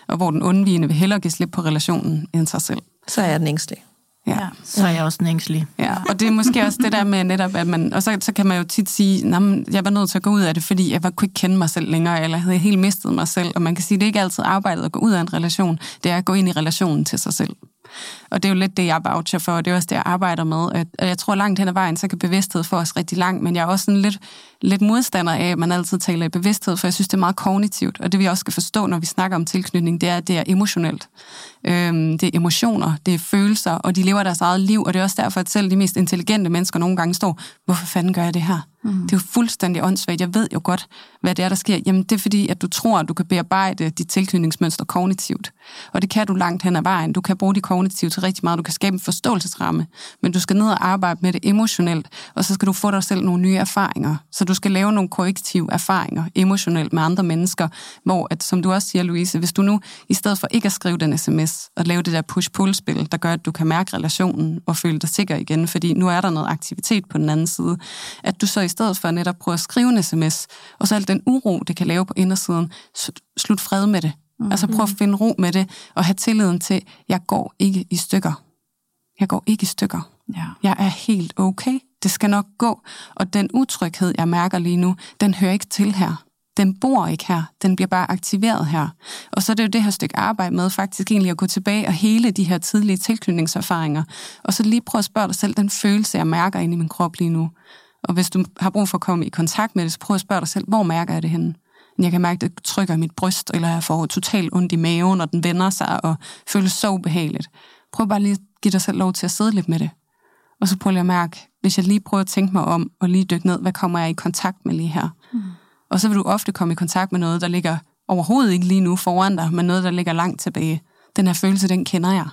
S3: Og hvor den undvigende vil hellere give slip på relationen, end sig selv.
S2: Så er den ængstelig.
S1: Ja. ja. Så er jeg også en ængstelig.
S3: Ja, og det er måske også det der med netop, at man, og så, så kan man jo tit sige, at jeg var nødt til at gå ud af det, fordi jeg var, kunne ikke kende mig selv længere, eller jeg havde helt mistet mig selv. Og man kan sige, at det er ikke altid arbejdet at gå ud af en relation, det er at gå ind i relationen til sig selv. Og det er jo lidt det, jeg voucher for, og det er også det, jeg arbejder med. At, jeg tror, langt hen ad vejen, så kan bevidsthed få os rigtig langt, men jeg er også sådan lidt, lidt modstander af, at man altid taler i bevidsthed, for jeg synes, det er meget kognitivt, og det vi også skal forstå, når vi snakker om tilknytning, det er, at det er emotionelt. Øhm, det er emotioner, det er følelser, og de lever deres eget liv, og det er også derfor, at selv de mest intelligente mennesker nogle gange står, hvorfor fanden gør jeg det her? Mm. Det er jo fuldstændig åndssvagt. Jeg ved jo godt, hvad det er, der sker. Jamen, det er fordi, at du tror, at du kan bearbejde dit tilknytningsmønster kognitivt. Og det kan du langt hen ad vejen. Du kan bruge det kognitivt til rigtig meget. Du kan skabe en forståelsesramme. Men du skal ned og arbejde med det emotionelt. Og så skal du få dig selv nogle nye erfaringer. Så du skal lave nogle korrektive erfaringer emotionelt med andre mennesker. Hvor, at, som du også siger, Louise, hvis du nu, i stedet for ikke at skrive den sms, og lave det der push-pull-spil, der gør, at du kan mærke relationen og føle dig sikker igen, fordi nu er der noget aktivitet på den anden side, at du så i stedet for netop prøve at skrive en sms, og så al den uro, det kan lave på indersiden, slut fred med det. Mm-hmm. Altså prøv at finde ro med det, og have tilliden til, jeg går ikke i stykker. Jeg går ikke i stykker. Ja. Jeg er helt okay. Det skal nok gå. Og den utryghed, jeg mærker lige nu, den hører ikke til her. Den bor ikke her. Den bliver bare aktiveret her. Og så er det jo det her stykke arbejde med faktisk egentlig at gå tilbage og hele de her tidlige tilknytningserfaringer. Og så lige prøve at spørge dig selv, den følelse, jeg mærker inde i min krop lige nu. Og hvis du har brug for at komme i kontakt med det, så prøv at spørge dig selv, hvor mærker jeg det henne? Jeg kan mærke, at det trykker i mit bryst, eller jeg får totalt ondt i maven, og den vender sig og føles så ubehageligt. Prøv bare lige at give dig selv lov til at sidde lidt med det. Og så prøv lige at mærke, hvis jeg lige prøver at tænke mig om, og lige dykke ned, hvad kommer jeg i kontakt med lige her? Mm. Og så vil du ofte komme i kontakt med noget, der ligger overhovedet ikke lige nu foran dig, men noget, der ligger langt tilbage. Den her følelse, den kender jeg.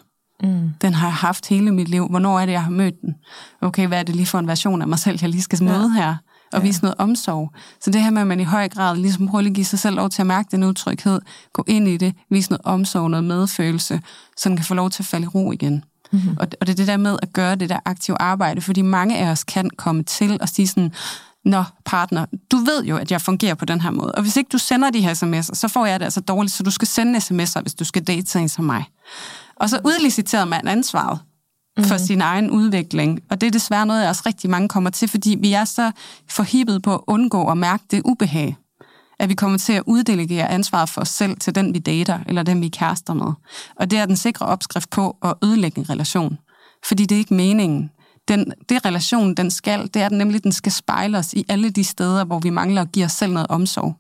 S3: Mm. Den har jeg haft hele mit liv. Hvornår er det, jeg har mødt den? Okay, hvad er det lige for en version af mig selv, jeg lige skal møde ja. her? Og ja. vise noget omsorg. Så det her med, at man i høj grad ligesom prøver at give sig selv lov til at mærke den utryghed, gå ind i det, vise noget omsorg, noget medfølelse, så den kan få lov til at falde i ro igen. Mm-hmm. Og, og det er det der med at gøre det der aktive arbejde, fordi mange af os kan komme til at sige sådan, Nå, partner, du ved jo, at jeg fungerer på den her måde, og hvis ikke du sender de her sms'er, så får jeg det altså dårligt, så du skal sende sms'er, hvis du skal date en som mig. Og så udliciterer man ansvaret for mm. sin egen udvikling. Og det er desværre noget, jeg også rigtig mange kommer til, fordi vi er så forhippet på at undgå at mærke det ubehag, at vi kommer til at uddelegere ansvaret for os selv til den, vi dater, eller den, vi er kærester med. Og det er den sikre opskrift på at ødelægge en relation. Fordi det er ikke meningen. Den, det relation, den skal, det er den nemlig, den skal spejle os i alle de steder, hvor vi mangler at give os selv noget omsorg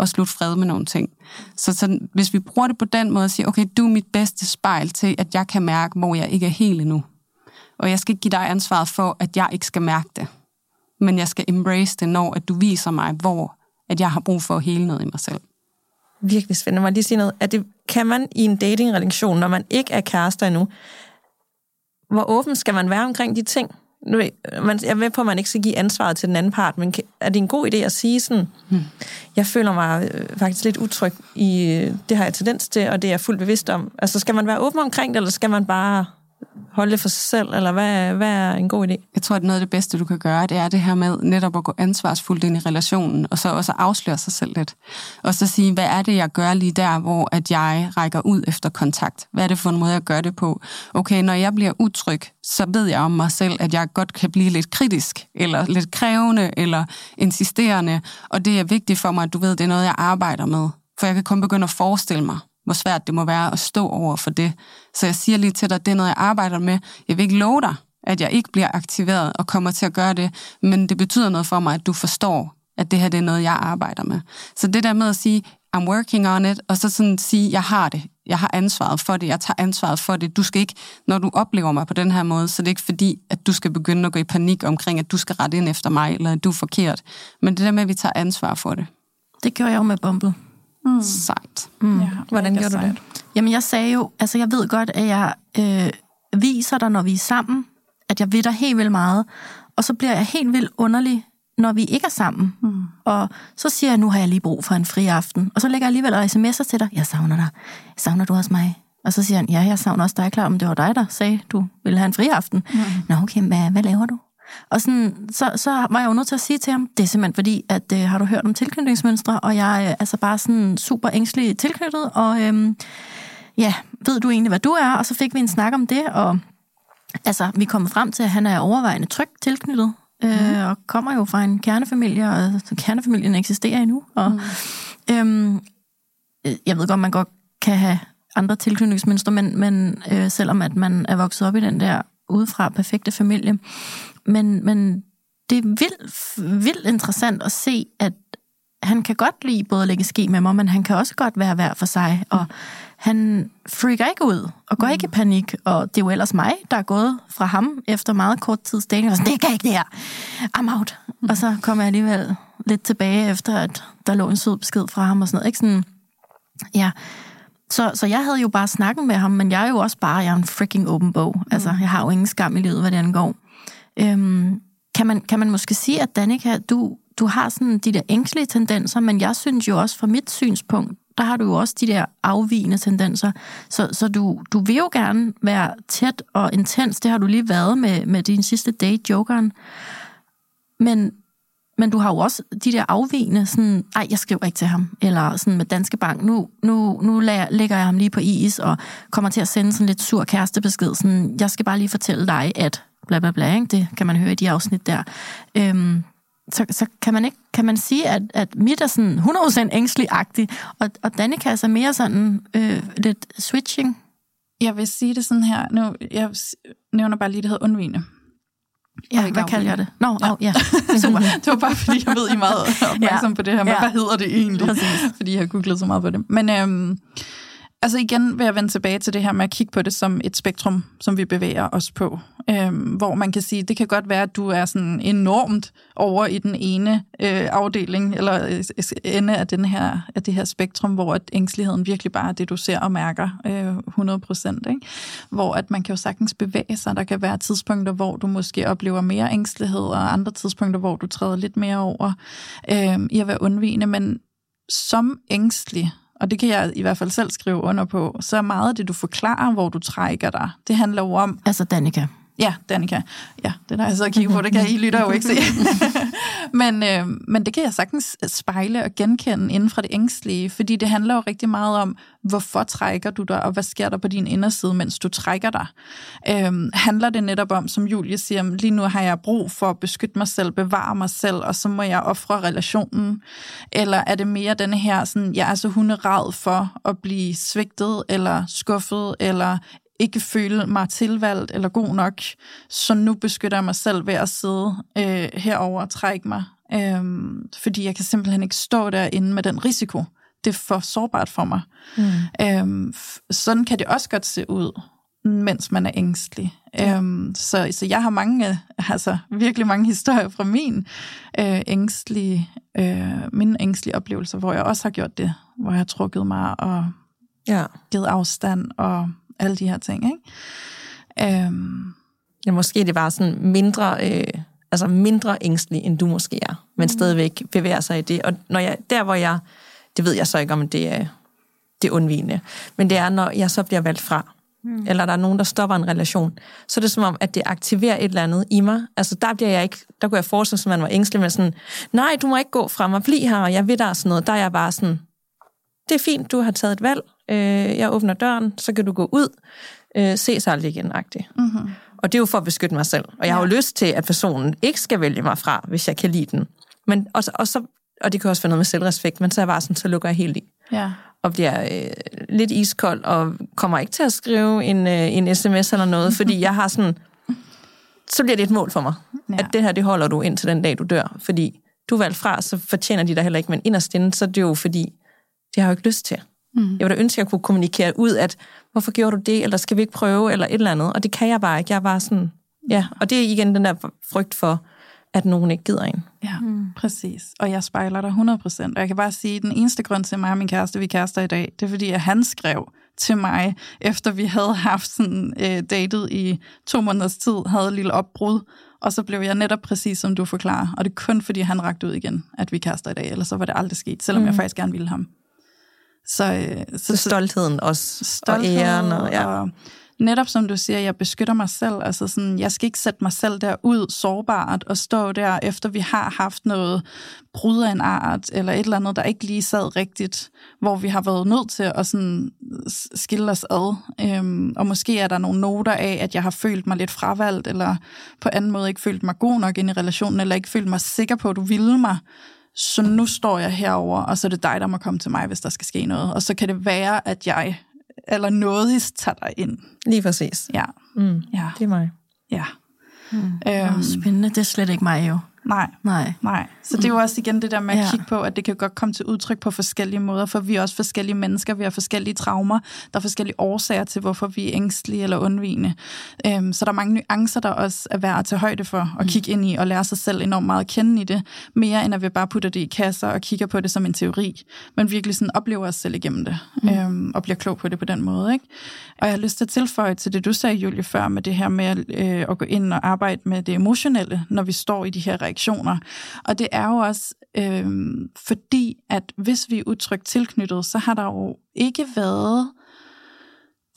S3: og slutte fred med nogle ting. Så, så hvis vi bruger det på den måde og siger, okay, du er mit bedste spejl til, at jeg kan mærke, hvor jeg ikke er helt endnu. Og jeg skal ikke give dig ansvaret for, at jeg ikke skal mærke det. Men jeg skal embrace det, når at du viser mig, hvor at jeg har brug for at hele noget i mig selv.
S2: Virkelig spændende. Må jeg lige sige noget? At det, kan man i en datingrelation, når man ikke er kærester endnu, hvor åben skal man være omkring de ting? Nu, man, jeg er med på, at man ikke skal give ansvaret til den anden part, men er det en god idé at sige sådan, hmm. jeg føler mig øh, faktisk lidt utryg i, øh, det har jeg tendens til, og det er jeg fuldt bevidst om. Altså, skal man være åben omkring det, eller skal man bare holde det for sig selv, eller hvad, hvad er en god idé?
S3: Jeg tror, at noget af det bedste, du kan gøre, det er det her med netop at gå ansvarsfuldt ind i relationen, og så også afsløre sig selv lidt. Og så sige, hvad er det, jeg gør lige der, hvor at jeg rækker ud efter kontakt? Hvad er det for en måde, jeg gør det på? Okay, når jeg bliver utryg, så ved jeg om mig selv, at jeg godt kan blive lidt kritisk, eller lidt krævende, eller insisterende, og det er vigtigt for mig, at du ved, det er noget, jeg arbejder med. For jeg kan kun begynde at forestille mig, hvor svært det må være at stå over for det. Så jeg siger lige til dig, det er noget, jeg arbejder med. Jeg vil ikke love dig, at jeg ikke bliver aktiveret og kommer til at gøre det, men det betyder noget for mig, at du forstår, at det her det er noget, jeg arbejder med. Så det der med at sige, I'm working on it, og så sådan sige, jeg har det, jeg har ansvaret for det, jeg tager ansvaret for det. Du skal ikke, når du oplever mig på den her måde, så det er ikke fordi, at du skal begynde at gå i panik omkring, at du skal rette ind efter mig, eller at du er forkert. Men det der med, at vi tager ansvar for det.
S1: Det gjorde jeg jo med Bumble.
S3: Mm. Sejt.
S2: Mm. Ja, Hvordan gjorde du det?
S1: Jamen, jeg sagde jo, altså jeg ved godt, at jeg øh, viser dig, når vi er sammen, at jeg ved dig helt vildt meget, og så bliver jeg helt vildt underlig, når vi ikke er sammen. Mm. Og så siger jeg, nu har jeg lige brug for en fri aften. Og så lægger jeg alligevel sms'er til dig. Jeg savner dig. Savner du også mig? Og så siger han, ja, jeg savner også dig. Klar, om det var dig, der sagde, du ville have en fri aften. Mm. Nå, okay, hvad, hvad laver du? Og sådan, så, så var jeg jo nødt til at sige til ham, det er simpelthen fordi, at øh, har du hørt om tilknytningsmønstre, og jeg er øh, altså bare sådan super ængstelig tilknyttet, og øh, ja, ved du egentlig, hvad du er? Og så fik vi en snak om det, og altså, vi kom frem til, at han er overvejende trygt tilknyttet, øh, mm. og kommer jo fra en kernefamilie, og kernefamilien eksisterer endnu. Og, mm. øhm, jeg ved godt, man godt kan have andre tilknytningsmønstre, men, men øh, selvom at man er vokset op i den der udefra perfekte familie, men, men det er vildt, vildt interessant at se, at han kan godt lide både at lægge ski med mig, men han kan også godt være hver for sig, og han freaker ikke ud, og går ikke i panik, og det er jo ellers mig, der er gået fra ham efter meget kort tids dating, og sådan, det kan ikke det her, I'm out. Og så kommer jeg alligevel lidt tilbage, efter at der lå en sød besked fra ham, og sådan noget, ikke sådan, ja, så, så jeg havde jo bare snakket med ham, men jeg er jo også bare, jeg er en freaking åben bog. Altså, jeg har jo ingen skam i livet, hvad det angår. Øhm, kan, man, kan man måske sige, at Danika, du, du har sådan de der ængstlige tendenser, men jeg synes jo også fra mit synspunkt, der har du jo også de der afvigende tendenser. Så, så du, du vil jo gerne være tæt og intens. Det har du lige været med, med din sidste date, Jokeren. Men, men du har jo også de der afvigende, sådan, ej, jeg skriver ikke til ham, eller sådan med Danske Bank, nu, nu, nu lægger jeg ham lige på is, og kommer til at sende sådan lidt sur kærestebesked, sådan, jeg skal bare lige fortælle dig, at bla bla bla, ikke? det kan man høre i de afsnit der. Øhm, så, så kan man ikke kan man sige, at, at mit er sådan 100% ængstelig-agtig, og, og Danika er mere sådan øh, lidt switching.
S4: Jeg vil sige det sådan her, nu, jeg nævner bare lige, det hedder undvigende.
S1: Ja, hvad kalder jeg det? Nå,
S4: ja.
S1: Oh, ja.
S4: Super. Det var bare, fordi jeg ved, I er meget opmærksom ja. på det her, men ja. hvad hedder det egentlig?
S1: Præcis.
S4: Fordi jeg har googlet så meget på det. Men øhm, Altså igen vil jeg vende tilbage til det her med at kigge på det som et spektrum, som vi bevæger os på. Øhm, hvor man kan sige, det kan godt være, at du er sådan enormt over i den ene øh, afdeling, eller øh, ende af, den her, af det her spektrum, hvor at ængsteligheden virkelig bare er det, du ser og mærker øh, 100 procent. Hvor at man kan jo sagtens bevæge sig. Der kan være tidspunkter, hvor du måske oplever mere ængstelighed, og andre tidspunkter, hvor du træder lidt mere over øh, i at være undvigende. Men som ængstelig, og det kan jeg i hvert fald selv skrive under på, så meget af det, du forklarer, hvor du trækker dig. Det handler jo om...
S1: Altså Danica.
S4: Ja, Danika. Ja, det der jeg og kigger på, det kan I lytter jo ikke se. men, øh, men det kan jeg sagtens spejle og genkende inden fra det ængstlige, fordi det handler jo rigtig meget om, hvorfor trækker du dig, og hvad sker der på din inderside, mens du trækker dig. Øh, handler det netop om, som Julie siger, lige nu har jeg brug for at beskytte mig selv, bevare mig selv, og så må jeg ofre relationen? Eller er det mere denne her, sådan, jeg er så hunderad for at blive svigtet, eller skuffet, eller ikke føle mig tilvalgt eller god nok, så nu beskytter jeg mig selv ved at sidde øh, herover og trække mig. Øh, fordi jeg kan simpelthen ikke stå derinde med den risiko. Det er for sårbart for mig. Mm. Øh, sådan kan det også godt se ud, mens man er ængstelig. Ja. Øhm, så, så jeg har mange, altså virkelig mange historier fra min øh, ængstlige, øh, mine ængstlige oplevelser, hvor jeg også har gjort det, hvor jeg har trukket mig og ja. givet afstand og alle de her ting. Ikke? Øhm.
S2: Ja, måske det var sådan mindre, øh, altså mindre ængstelig, end du måske er, men mm. stadigvæk bevæger sig i det. Og når jeg, der, hvor jeg, det ved jeg så ikke, om det er, det er undvigende, men det er, når jeg så bliver valgt fra, mm. eller der er nogen, der stopper en relation, så er det som om, at det aktiverer et eller andet i mig. Altså der bliver jeg ikke, der kunne jeg forestille sig, at man var ængstelig med sådan, nej, du må ikke gå fra mig, bliv her, og jeg vil der sådan noget. Der er jeg bare sådan, det er fint, du har taget et valg, øh, jeg åbner døren, så kan du gå ud, øh, ses aldrig igen. Mm-hmm. Og det er jo for at beskytte mig selv. Og jeg har jo lyst til, at personen ikke skal vælge mig fra, hvis jeg kan lide den. Men, og, og, så, og det kan også være noget med selvrespekt, men så er jeg bare sådan, så lukker jeg helt i. Ja. Og bliver øh, lidt iskold, og kommer ikke til at skrive en, øh, en sms eller noget, fordi jeg har sådan, så bliver det et mål for mig. Ja. At det her, det holder du indtil den dag, du dør. Fordi du er valgt fra, så fortjener de dig heller ikke, men inderst inde, så er det jo fordi, det har jeg jo ikke lyst til. Mm. Jeg vil da ønske, at jeg kunne kommunikere ud, at hvorfor gjorde du det, eller skal vi ikke prøve, eller et eller andet. Og det kan jeg bare ikke. Jeg er bare sådan, ja. Og det er igen den der frygt for, at nogen ikke gider en.
S4: Ja, mm. præcis. Og jeg spejler dig 100%. Og jeg kan bare sige, at den eneste grund til, at mig og min kæreste, vi kærester i dag, det er fordi, at han skrev til mig, efter vi havde haft sådan øh, datet i to måneders tid, havde et lille opbrud, og så blev jeg netop præcis, som du forklarer. Og det er kun fordi, han rakte ud igen, at vi kærester i dag, ellers så var det aldrig sket, selvom mm. jeg faktisk gerne ville ham.
S2: Så, øh, så, så stoltheden også, stolthed, og æren. Og, ja. og
S4: netop som du siger, jeg beskytter mig selv. Altså sådan, jeg skal ikke sætte mig selv derud sårbart og stå der, efter vi har haft noget brud af en art, eller et eller andet, der ikke lige sad rigtigt, hvor vi har været nødt til at sådan skille os ad. Øhm, og måske er der nogle noter af, at jeg har følt mig lidt fravalgt, eller på anden måde ikke følt mig god nok ind i relationen, eller ikke følt mig sikker på, at du ville mig så nu står jeg herover, og så er det dig, der må komme til mig, hvis der skal ske noget. Og så kan det være, at jeg eller nådigst tager dig ind.
S2: Lige præcis.
S4: Ja.
S2: Mm, ja. Det er mig.
S4: Ja.
S1: Mm. Øhm, oh, spændende, det er slet ikke mig jo.
S4: Nej,
S1: Nej.
S4: nej. Så det er jo også igen det der med at
S1: Ja.
S4: kigge på, at det kan godt komme til udtryk på forskellige måder, for vi er også forskellige mennesker, vi har forskellige traumer, der er forskellige årsager til, hvorfor vi er ængstelige eller undvigende. Øhm, så der er mange nuancer, der også er værd at tage højde for, og kigge ind i, og lære sig selv enormt meget at kende i det, mere end at vi bare putter det i kasser og kigger på det som en teori, men virkelig sådan oplever os selv igennem det, øhm, og bliver klog på det på den måde. Ikke? Og jeg har lyst til at tilføje til det, du sagde, Julie, før, med det her med at, øh, at gå ind og arbejde med det emotionelle, når vi står i de her reaktioner. Og det er jo også øh, fordi, at hvis vi er utrygt tilknyttet, så har der jo ikke været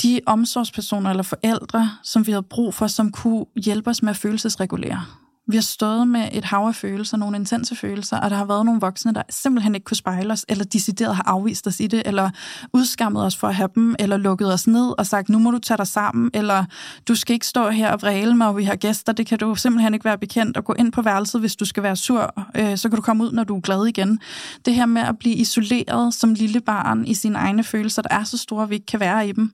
S4: de omsorgspersoner eller forældre, som vi havde brug for, som kunne hjælpe os med at følelsesregulere. Vi har stået med et hav af følelser, nogle intense følelser, og der har været nogle voksne, der simpelthen ikke kunne spejle os, eller decideret har afvist os i det, eller udskammet os for at have dem, eller lukket os ned og sagt, nu må du tage dig sammen, eller du skal ikke stå her og vræle mig, og vi har gæster, det kan du simpelthen ikke være bekendt, og gå ind på værelset, hvis du skal være sur, øh, så kan du komme ud, når du er glad igen. Det her med at blive isoleret som lille barn i sine egne følelser, der er så store, at vi ikke kan være i dem.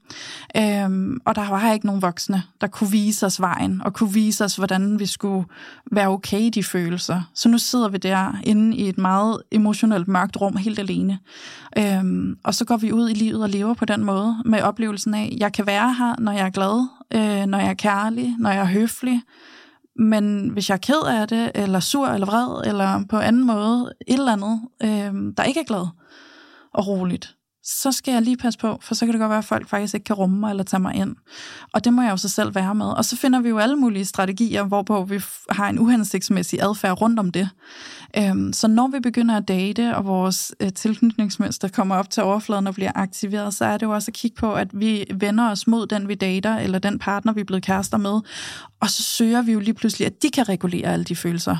S4: Øhm, og der var ikke nogen voksne, der kunne vise os vejen, og kunne vise os, hvordan vi skulle være okay i de følelser. Så nu sidder vi der inde i et meget emotionelt mørkt rum helt alene. Øhm, og så går vi ud i livet og lever på den måde, med oplevelsen af, jeg kan være her, når jeg er glad, øh, når jeg er kærlig, når jeg er høflig, men hvis jeg er ked af det, eller sur, eller vred, eller på anden måde, et eller andet, øh, der ikke er glad og roligt, så skal jeg lige passe på, for så kan det godt være, at folk faktisk ikke kan rumme mig eller tage mig ind. Og det må jeg jo så selv være med. Og så finder vi jo alle mulige strategier, hvorpå vi har en uhensigtsmæssig adfærd rundt om det. Øhm, så når vi begynder at date, og vores øh, tilknytningsmønster kommer op til overfladen og bliver aktiveret, så er det jo også at kigge på, at vi vender os mod den, vi dater, eller den partner, vi er blevet kærester med. Og så søger vi jo lige pludselig, at de kan regulere alle de følelser.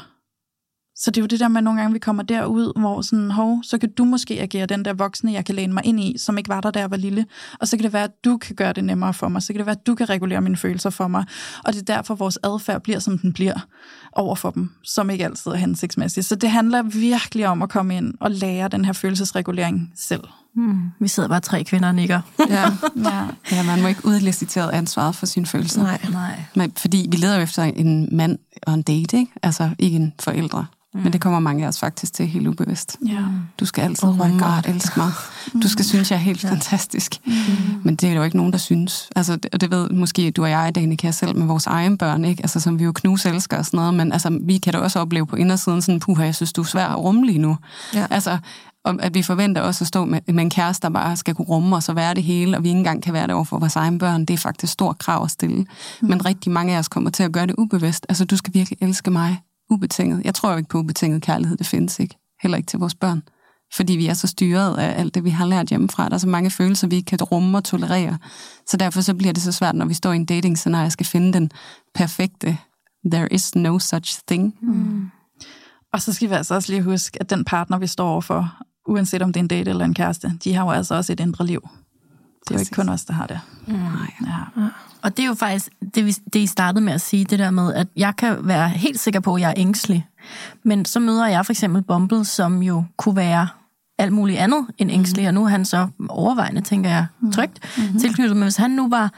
S4: Så det er jo det der med, at nogle gange vi kommer derud, hvor sådan, hov, så kan du måske agere den der voksne, jeg kan læne mig ind i, som ikke var der, da jeg var lille. Og så kan det være, at du kan gøre det nemmere for mig. Så kan det være, at du kan regulere mine følelser for mig. Og det er derfor, vores adfærd bliver, som den bliver over for dem, som ikke altid er hensigtsmæssigt. Så det handler virkelig om at komme ind og lære den her følelsesregulering selv.
S1: Hmm. Vi sidder bare tre kvinder og nikker.
S3: Ja.
S4: Ja.
S3: ja, man må ikke udlicitere ansvaret for sine følelser.
S2: Nej.
S1: Nej.
S3: Men, fordi vi leder jo efter en mand og en date, ikke? Altså ikke en forældre. Mm. Men det kommer mange af os faktisk til helt ubevidst.
S4: Ja.
S3: Du skal altid
S2: Oh my God.
S3: elske mig. Du skal synes, jeg er helt ja. fantastisk. Mm. Men det er jo ikke nogen, der synes. Altså, det- og det ved måske du og jeg, Danika, selv med vores egen børn, ikke? Altså, som vi jo knus elsker og sådan noget. Men altså, vi kan da også opleve på indersiden sådan, puha, jeg synes, du er svær at rumme lige nu.
S2: Ja.
S3: Altså, om, at vi forventer også at stå med, med en kæreste, der bare skal kunne rumme os og være det hele, og vi ikke engang kan være det over for vores egen børn. Det er faktisk stort krav at stille. Mm. Men rigtig mange af os kommer til at gøre det ubevidst. Altså, du skal virkelig elske mig ubetinget. Jeg tror jo ikke på ubetinget kærlighed, det findes ikke. Heller ikke til vores børn. Fordi vi er så styret af alt det, vi har lært hjemmefra. Der er så mange følelser, vi ikke kan rumme og tolerere. Så derfor så bliver det så svært, når vi står i en dating-scenarie og skal finde den perfekte there is no such thing. Mm.
S4: Og så skal vi altså også lige huske, at den partner, vi står overfor, uanset om det er en date eller en kæreste, de har jo altså også et indre liv. Det er jo ikke kun os, der har det.
S3: Nej.
S4: Ja.
S1: Og det er jo faktisk det, vi- det, I startede med at sige, det der med, at jeg kan være helt sikker på, at jeg er ængstelig. Men så møder jeg for eksempel Bumble, som jo kunne være alt muligt andet end ængstelig, og nu er han så overvejende, tænker jeg, trygt mm-hmm. tilknyttet. Men hvis han nu var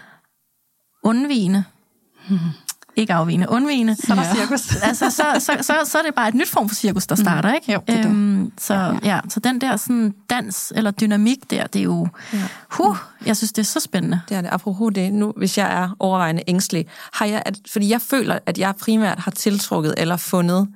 S1: undvigende, ikke afvigende, undvigende, så,
S4: er der cirkus.
S1: altså, så, så, så, så er det bare et nyt form for cirkus, der starter, ikke?
S4: Jo, det er.
S1: Øhm, så, ja. Ja, så den der sådan dans eller dynamik der, det er jo, ja. huh, jeg synes, det er så spændende.
S2: Det er det. Apropos det, nu hvis jeg er overvejende ængstelig, har jeg, at, fordi jeg føler, at jeg primært har tiltrukket eller fundet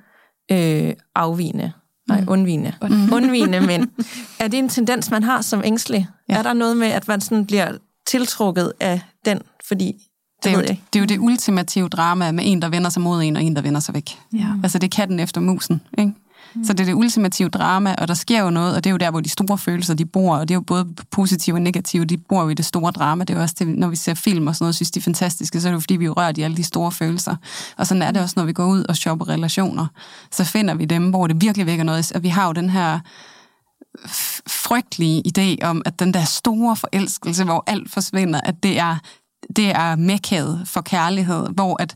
S2: øh, afvigende, nej, undvigende, undvigende mænd. Er det en tendens, man har som ængstelig?
S3: Ja.
S2: Er der noget med, at man sådan bliver tiltrukket af den, fordi det,
S3: Det er,
S2: ved
S3: jo, det er jo det ultimative drama med en, der vender sig mod en, og en, der vender sig væk.
S4: Ja.
S3: Altså, det er katten efter musen, ikke? Mm. Så det er det ultimative drama, og der sker jo noget, og det er jo der, hvor de store følelser, de bor, og det er jo både positive og negative, de bor jo i det store drama. Det er jo også det, når vi ser film og sådan noget, synes de er fantastiske, så er det jo fordi, vi er rørt i alle de store følelser. Og sådan er det også, når vi går ud og shopper relationer. Så finder vi dem, hvor det virkelig vækker noget. Og vi har jo den her frygtelige idé om, at den der store forelskelse, hvor alt forsvinder, at det er, det er mekkaet for kærlighed, hvor at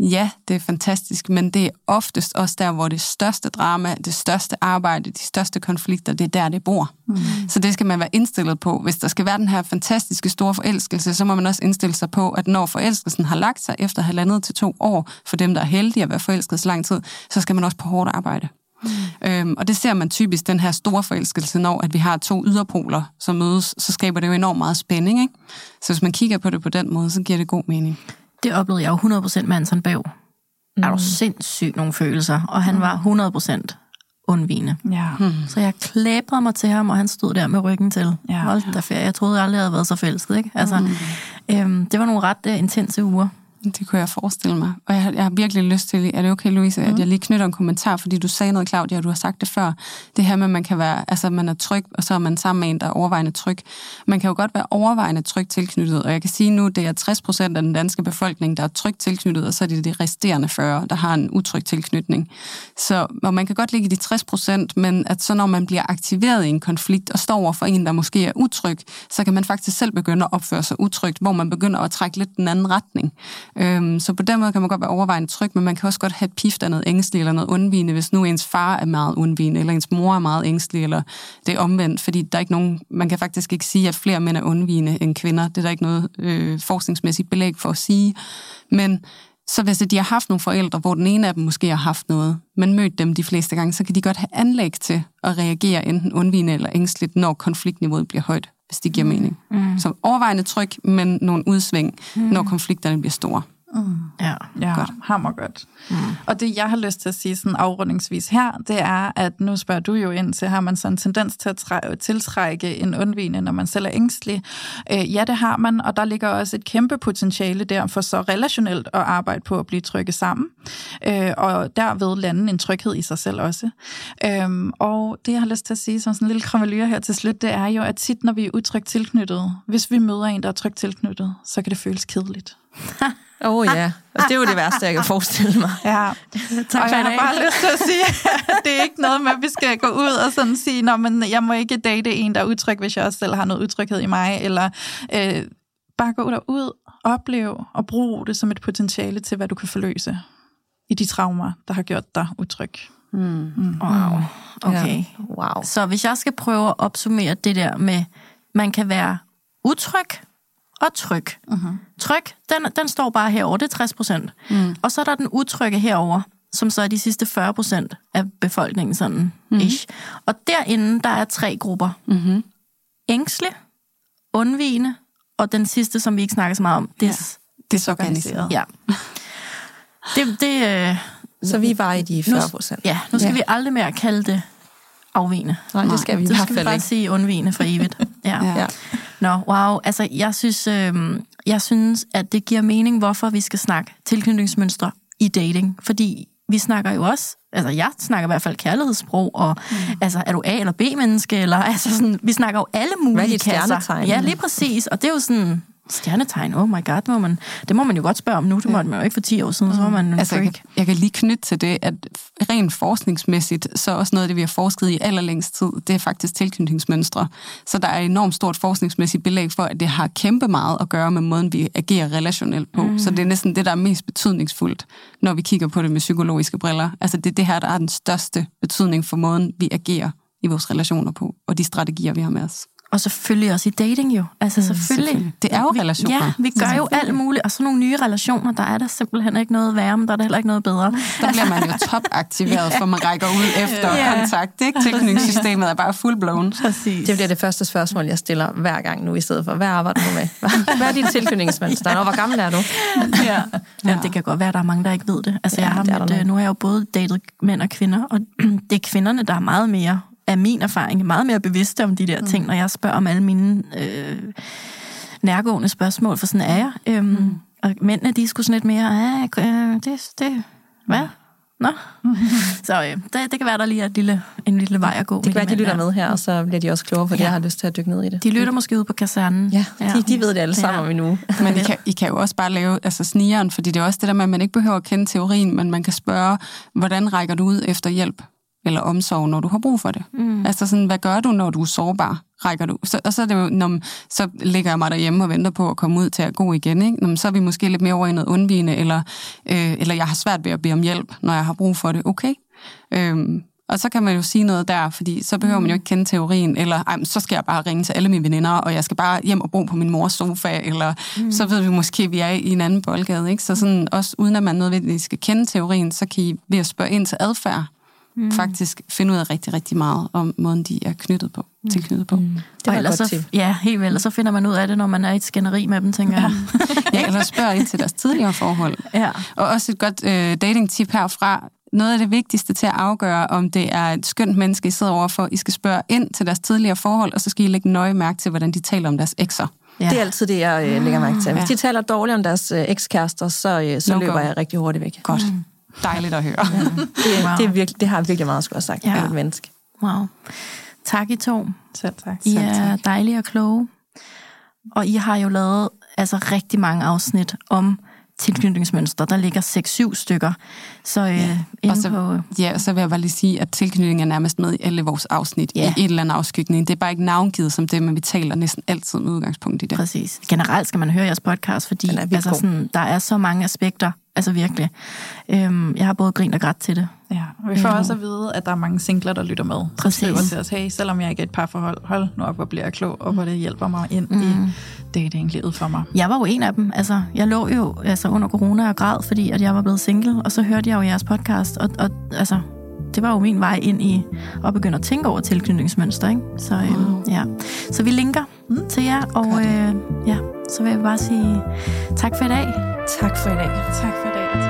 S3: ja, det er fantastisk, men det er oftest også der, hvor det største drama, det største arbejde, de største konflikter, det er der, det bor. Mm. Så det skal man være indstillet på. Hvis der skal være den her fantastiske store forelskelse, så må man også indstille sig på, at når forelskelsen har lagt sig efter halvandet til to år, for dem, der er heldige at være forelsket så lang tid, så skal man også på hårdt arbejde. Mm. Øhm, og det ser man typisk, den her store forelskelse, når at vi har to yderpoler, som mødes, så skaber det jo enormt meget spænding. Ikke? Så hvis man kigger på det på den måde, så giver det god mening.
S1: Det oplevede jeg jo 100% med Anton Bav. Mm. Er du sindssygt nogle følelser, og han var 100% undvigende.
S4: Ja.
S1: Mm. Så jeg klæbrede mig til ham, og han stod der med ryggen til.
S4: Ja.
S1: Hold da ferie. Jeg troede jeg aldrig, jeg havde været så forelsket. Ikke? Altså, mm. øhm, det var nogle ret uh, intense uger.
S3: Det kunne jeg forestille mig. Og jeg har, jeg har virkelig lyst til, er det okay, Louise, at jeg lige knytter en kommentar, fordi du sagde noget, Claudia, og du har sagt det før. Det her med, at man kan være, altså man er tryg, og så er man sammen med en, der er overvejende tryg. Man kan jo godt være overvejende tryg tilknyttet, og jeg kan sige nu, det er 60 procent af den danske befolkning, der er tryg tilknyttet, og så er det de resterende 40, der har en utryg tilknytning. Så og man kan godt ligge i de 60 procent, men at så når man bliver aktiveret i en konflikt, og står over for en, der måske er utryg, så kan man faktisk selv begynde at opføre sig utrygt, hvor man begynder at trække lidt den anden retning. Øhm, så på den måde kan man godt være overvejende tryg, men man kan også godt have et pift af noget ængstelig eller noget undvigende, hvis nu ens far er meget undvigende, eller ens mor er meget ængstelig, eller det er omvendt, fordi der er ikke nogen, man kan faktisk ikke sige, at flere mænd er undvigende end kvinder. Det er der ikke noget øh, forskningsmæssigt belæg for at sige. Men så hvis de har haft nogle forældre, hvor den ene af dem måske har haft noget, men mødt dem de fleste gange, så kan de godt have anlæg til at reagere enten undvigende eller ængstligt, når konfliktniveauet bliver højt, hvis det giver mening. Mm. Så overvejende tryk, men nogle udsving, mm. når konflikterne bliver store.
S4: Mm. Ja, ja godt. hammer godt. Mm. Og det, jeg har lyst til at sige sådan afrundingsvis her, det er, at nu spørger du jo ind til, har man sådan en tendens til at træ- tiltrække en undvigende, når man selv er ængstelig? Øh, ja, det har man, og der ligger også et kæmpe potentiale der for så relationelt at arbejde på at blive trygge sammen, øh, og derved lande en tryghed i sig selv også. Øh, og det, jeg har lyst til at sige som sådan en lille kramelyre her til slut, det er jo, at tit, når vi er utrygt tilknyttet, hvis vi møder en, der er trygt tilknyttet, så kan det føles kedeligt.
S2: Åh oh, ja, og det er jo det værste, jeg kan forestille mig.
S4: Ja, tak og jeg har bare lyst til at sige, at det er ikke noget med, at vi skal gå ud og sådan sige, Nå, men jeg må ikke date en, der er utryg, hvis jeg også selv har noget utryghed i mig, eller øh, bare gå derud, opleve og bruge det som et potentiale til, hvad du kan forløse i de traumer, der har gjort dig utryg.
S1: Mm. Mm. Wow. Okay. Ja. Wow. Så hvis jeg skal prøve at opsummere det der med, man kan være utryg, og tryg. Uh-huh. Tryg, den, den står bare herover, det er 60 procent. Mm. Og så er der den utrygge herover, som så er de sidste 40 procent af befolkningen, sådan mm-hmm. ish. Og derinde, der er tre grupper. Mm-hmm. Ængsle, undvigende, og den sidste, som vi ikke snakker så meget om, det er ja.
S3: desorganiseret.
S1: Ja. Det, det, øh,
S2: så vi var i de 40 procent.
S1: Ja, nu skal ja. vi aldrig mere kalde det afvigende.
S2: Nej, det skal vi i hvert
S1: fald ikke. bare sige undvigende for evigt. Ja. ja. Nå, wow. Altså, jeg synes, øh, jeg synes, at det giver mening, hvorfor vi skal snakke tilknytningsmønstre i dating. Fordi vi snakker jo også, altså jeg snakker i hvert fald kærlighedssprog, og mm. altså, er du A- eller B-menneske, eller altså sådan, vi snakker jo alle mulige kasser. Ja, lige præcis, og det er jo sådan, Stjernetegn, oh my god, må man, det må man jo godt spørge om nu, det måtte man jo ikke for 10 år siden, mm. så var man
S3: altså, jeg, kan, jeg kan lige knytte til det, at rent forskningsmæssigt, så også noget af det, vi har forsket i allerlængst tid, det er faktisk tilknytningsmønstre. Så der er enormt stort forskningsmæssigt belæg for, at det har kæmpe meget at gøre med måden, vi agerer relationelt på. Mm. Så det er næsten det, der er mest betydningsfuldt, når vi kigger på det med psykologiske briller. Altså det er det her, der er den største betydning for måden, vi agerer i vores relationer på, og de strategier, vi har med os.
S1: Og selvfølgelig også i dating jo. Altså selvfølgelig. selvfølgelig.
S3: Det er jo relationer.
S1: Ja, vi gør jo alt muligt. Og så nogle nye relationer, der er der simpelthen ikke noget værre, men der er der heller ikke noget bedre.
S3: Der bliver man jo topaktiveret, for man rækker ud efter ja. kontakt. Ikke? Tilknytningssystemet er bare fullblown.
S2: Præcis. Det bliver det første spørgsmål, jeg stiller hver gang nu, i stedet for, hvad arbejder du med? Hvad er dit tilknytningsmønster? ja. hvor gammel er du?
S1: ja. ja. det kan godt være, at der er mange, der ikke ved det. Altså, ja, jeg har med, nu har jeg jo både datet mænd og kvinder, og det er kvinderne, der er meget mere er min erfaring, meget mere bevidste om de der ting, mm. når jeg spørger om alle mine øh, nærgående spørgsmål, for sådan er jeg. Øhm, mm. Og mændene, de skulle sådan lidt mere, ah, øh, det, det, hvad? Nå. så øh, det, det kan være, der lige er et lille, en lille vej at gå.
S2: Det kan være, de lytter med her, og så bliver de også klogere på ja. det, jeg har lyst til at dykke ned i det.
S1: De lytter måske ud på kasernen.
S2: Ja, ja. De, de ved det alle sammen ja. endnu.
S3: Men I kan, I kan jo også bare lave altså snigeren, fordi det er også det der med, at man ikke behøver at kende teorien, men man kan spørge, hvordan rækker du ud efter hjælp? Eller omsorg, når du har brug for det. Mm. Altså sådan, hvad gør du, når du er sårbar? Rækker du? Så, og så er det jo, når, så ligger jeg mig derhjemme og venter på at komme ud til at gå igen. Ikke? Når, så er vi måske lidt mere over i noget undvigende, eller, øh, eller jeg har svært ved at bede om hjælp, når jeg har brug for det. Okay. Øhm, og så kan man jo sige noget der, fordi så behøver man jo ikke kende teorien, eller ej, så skal jeg bare ringe til alle mine veninder, og jeg skal bare hjem og bo på min mors sofa, eller mm. så ved vi måske, at vi er i en anden boldgade. Ikke? Så sådan, også uden at man nødvendigvis skal kende teorien, så kan I ved at spørge ind til adfærd, mm. faktisk finde ud af rigtig, rigtig meget om måden, de er knyttet på, mm. tilknyttet på. Mm.
S1: Det var godt så, til. Ja, helt vel. Og så finder man ud af det, når man er i et skænderi med dem, tænker jeg.
S3: ja, eller spørger ind til deres tidligere forhold.
S1: Ja.
S3: Og også et godt øh, dating-tip herfra noget af det vigtigste til at afgøre, om det er et skønt menneske, I sidder overfor. I skal spørge ind til deres tidligere forhold, og så skal I lægge nøje mærke til, hvordan de taler om deres ekser.
S2: Ja. Det er altid det, jeg øh, lægger mærke til. Hvis ja. de taler dårligt om deres øh, ekskærester, så, øh, så no løber go. jeg rigtig hurtigt væk.
S3: Godt. Mm. Dejligt at høre. Ja.
S2: Det, wow. det, er virkelig, det har virkelig meget at sagt ja. et menneske.
S1: Wow. Tak I to.
S4: Selv tak.
S1: I er dejlige og kloge. Og I har jo lavet altså rigtig mange afsnit om tilknytningsmønster. Der ligger 6-7 stykker. Så, øh, ja.
S3: Og så, på... ja, så vil jeg bare lige sige, at tilknytning er nærmest med i alle vores afsnit ja. i et eller andet afskygning. Det er bare ikke navngivet som det, men vi taler næsten altid med udgangspunkt i det.
S1: Præcis. Generelt skal man høre jeres podcast, fordi altså sådan, der er så mange aspekter Altså virkelig. Øhm, jeg har både grint og grædt til det.
S4: Ja, og vi får øhm. også at vide, at der er mange singler, der lytter med. Præcis. Skriver til os, hey, selvom jeg ikke er et parforhold, hold nu op, hvor bliver klog, og hvor det hjælper mig ind mm. i datinglivet for mig.
S1: Jeg var jo en af dem. Altså, jeg lå jo altså, under corona og græd, fordi at jeg var blevet single, og så hørte jeg jo jeres podcast, og, og altså, det var jo min vej ind i at begynde at tænke over tilknytningsmønster. Ikke? Så, wow. ja. så vi linker mm. til jer, og øh, ja, så vil jeg bare sige tak for i dag.
S2: Tak for i dag.
S4: Tak for i dag.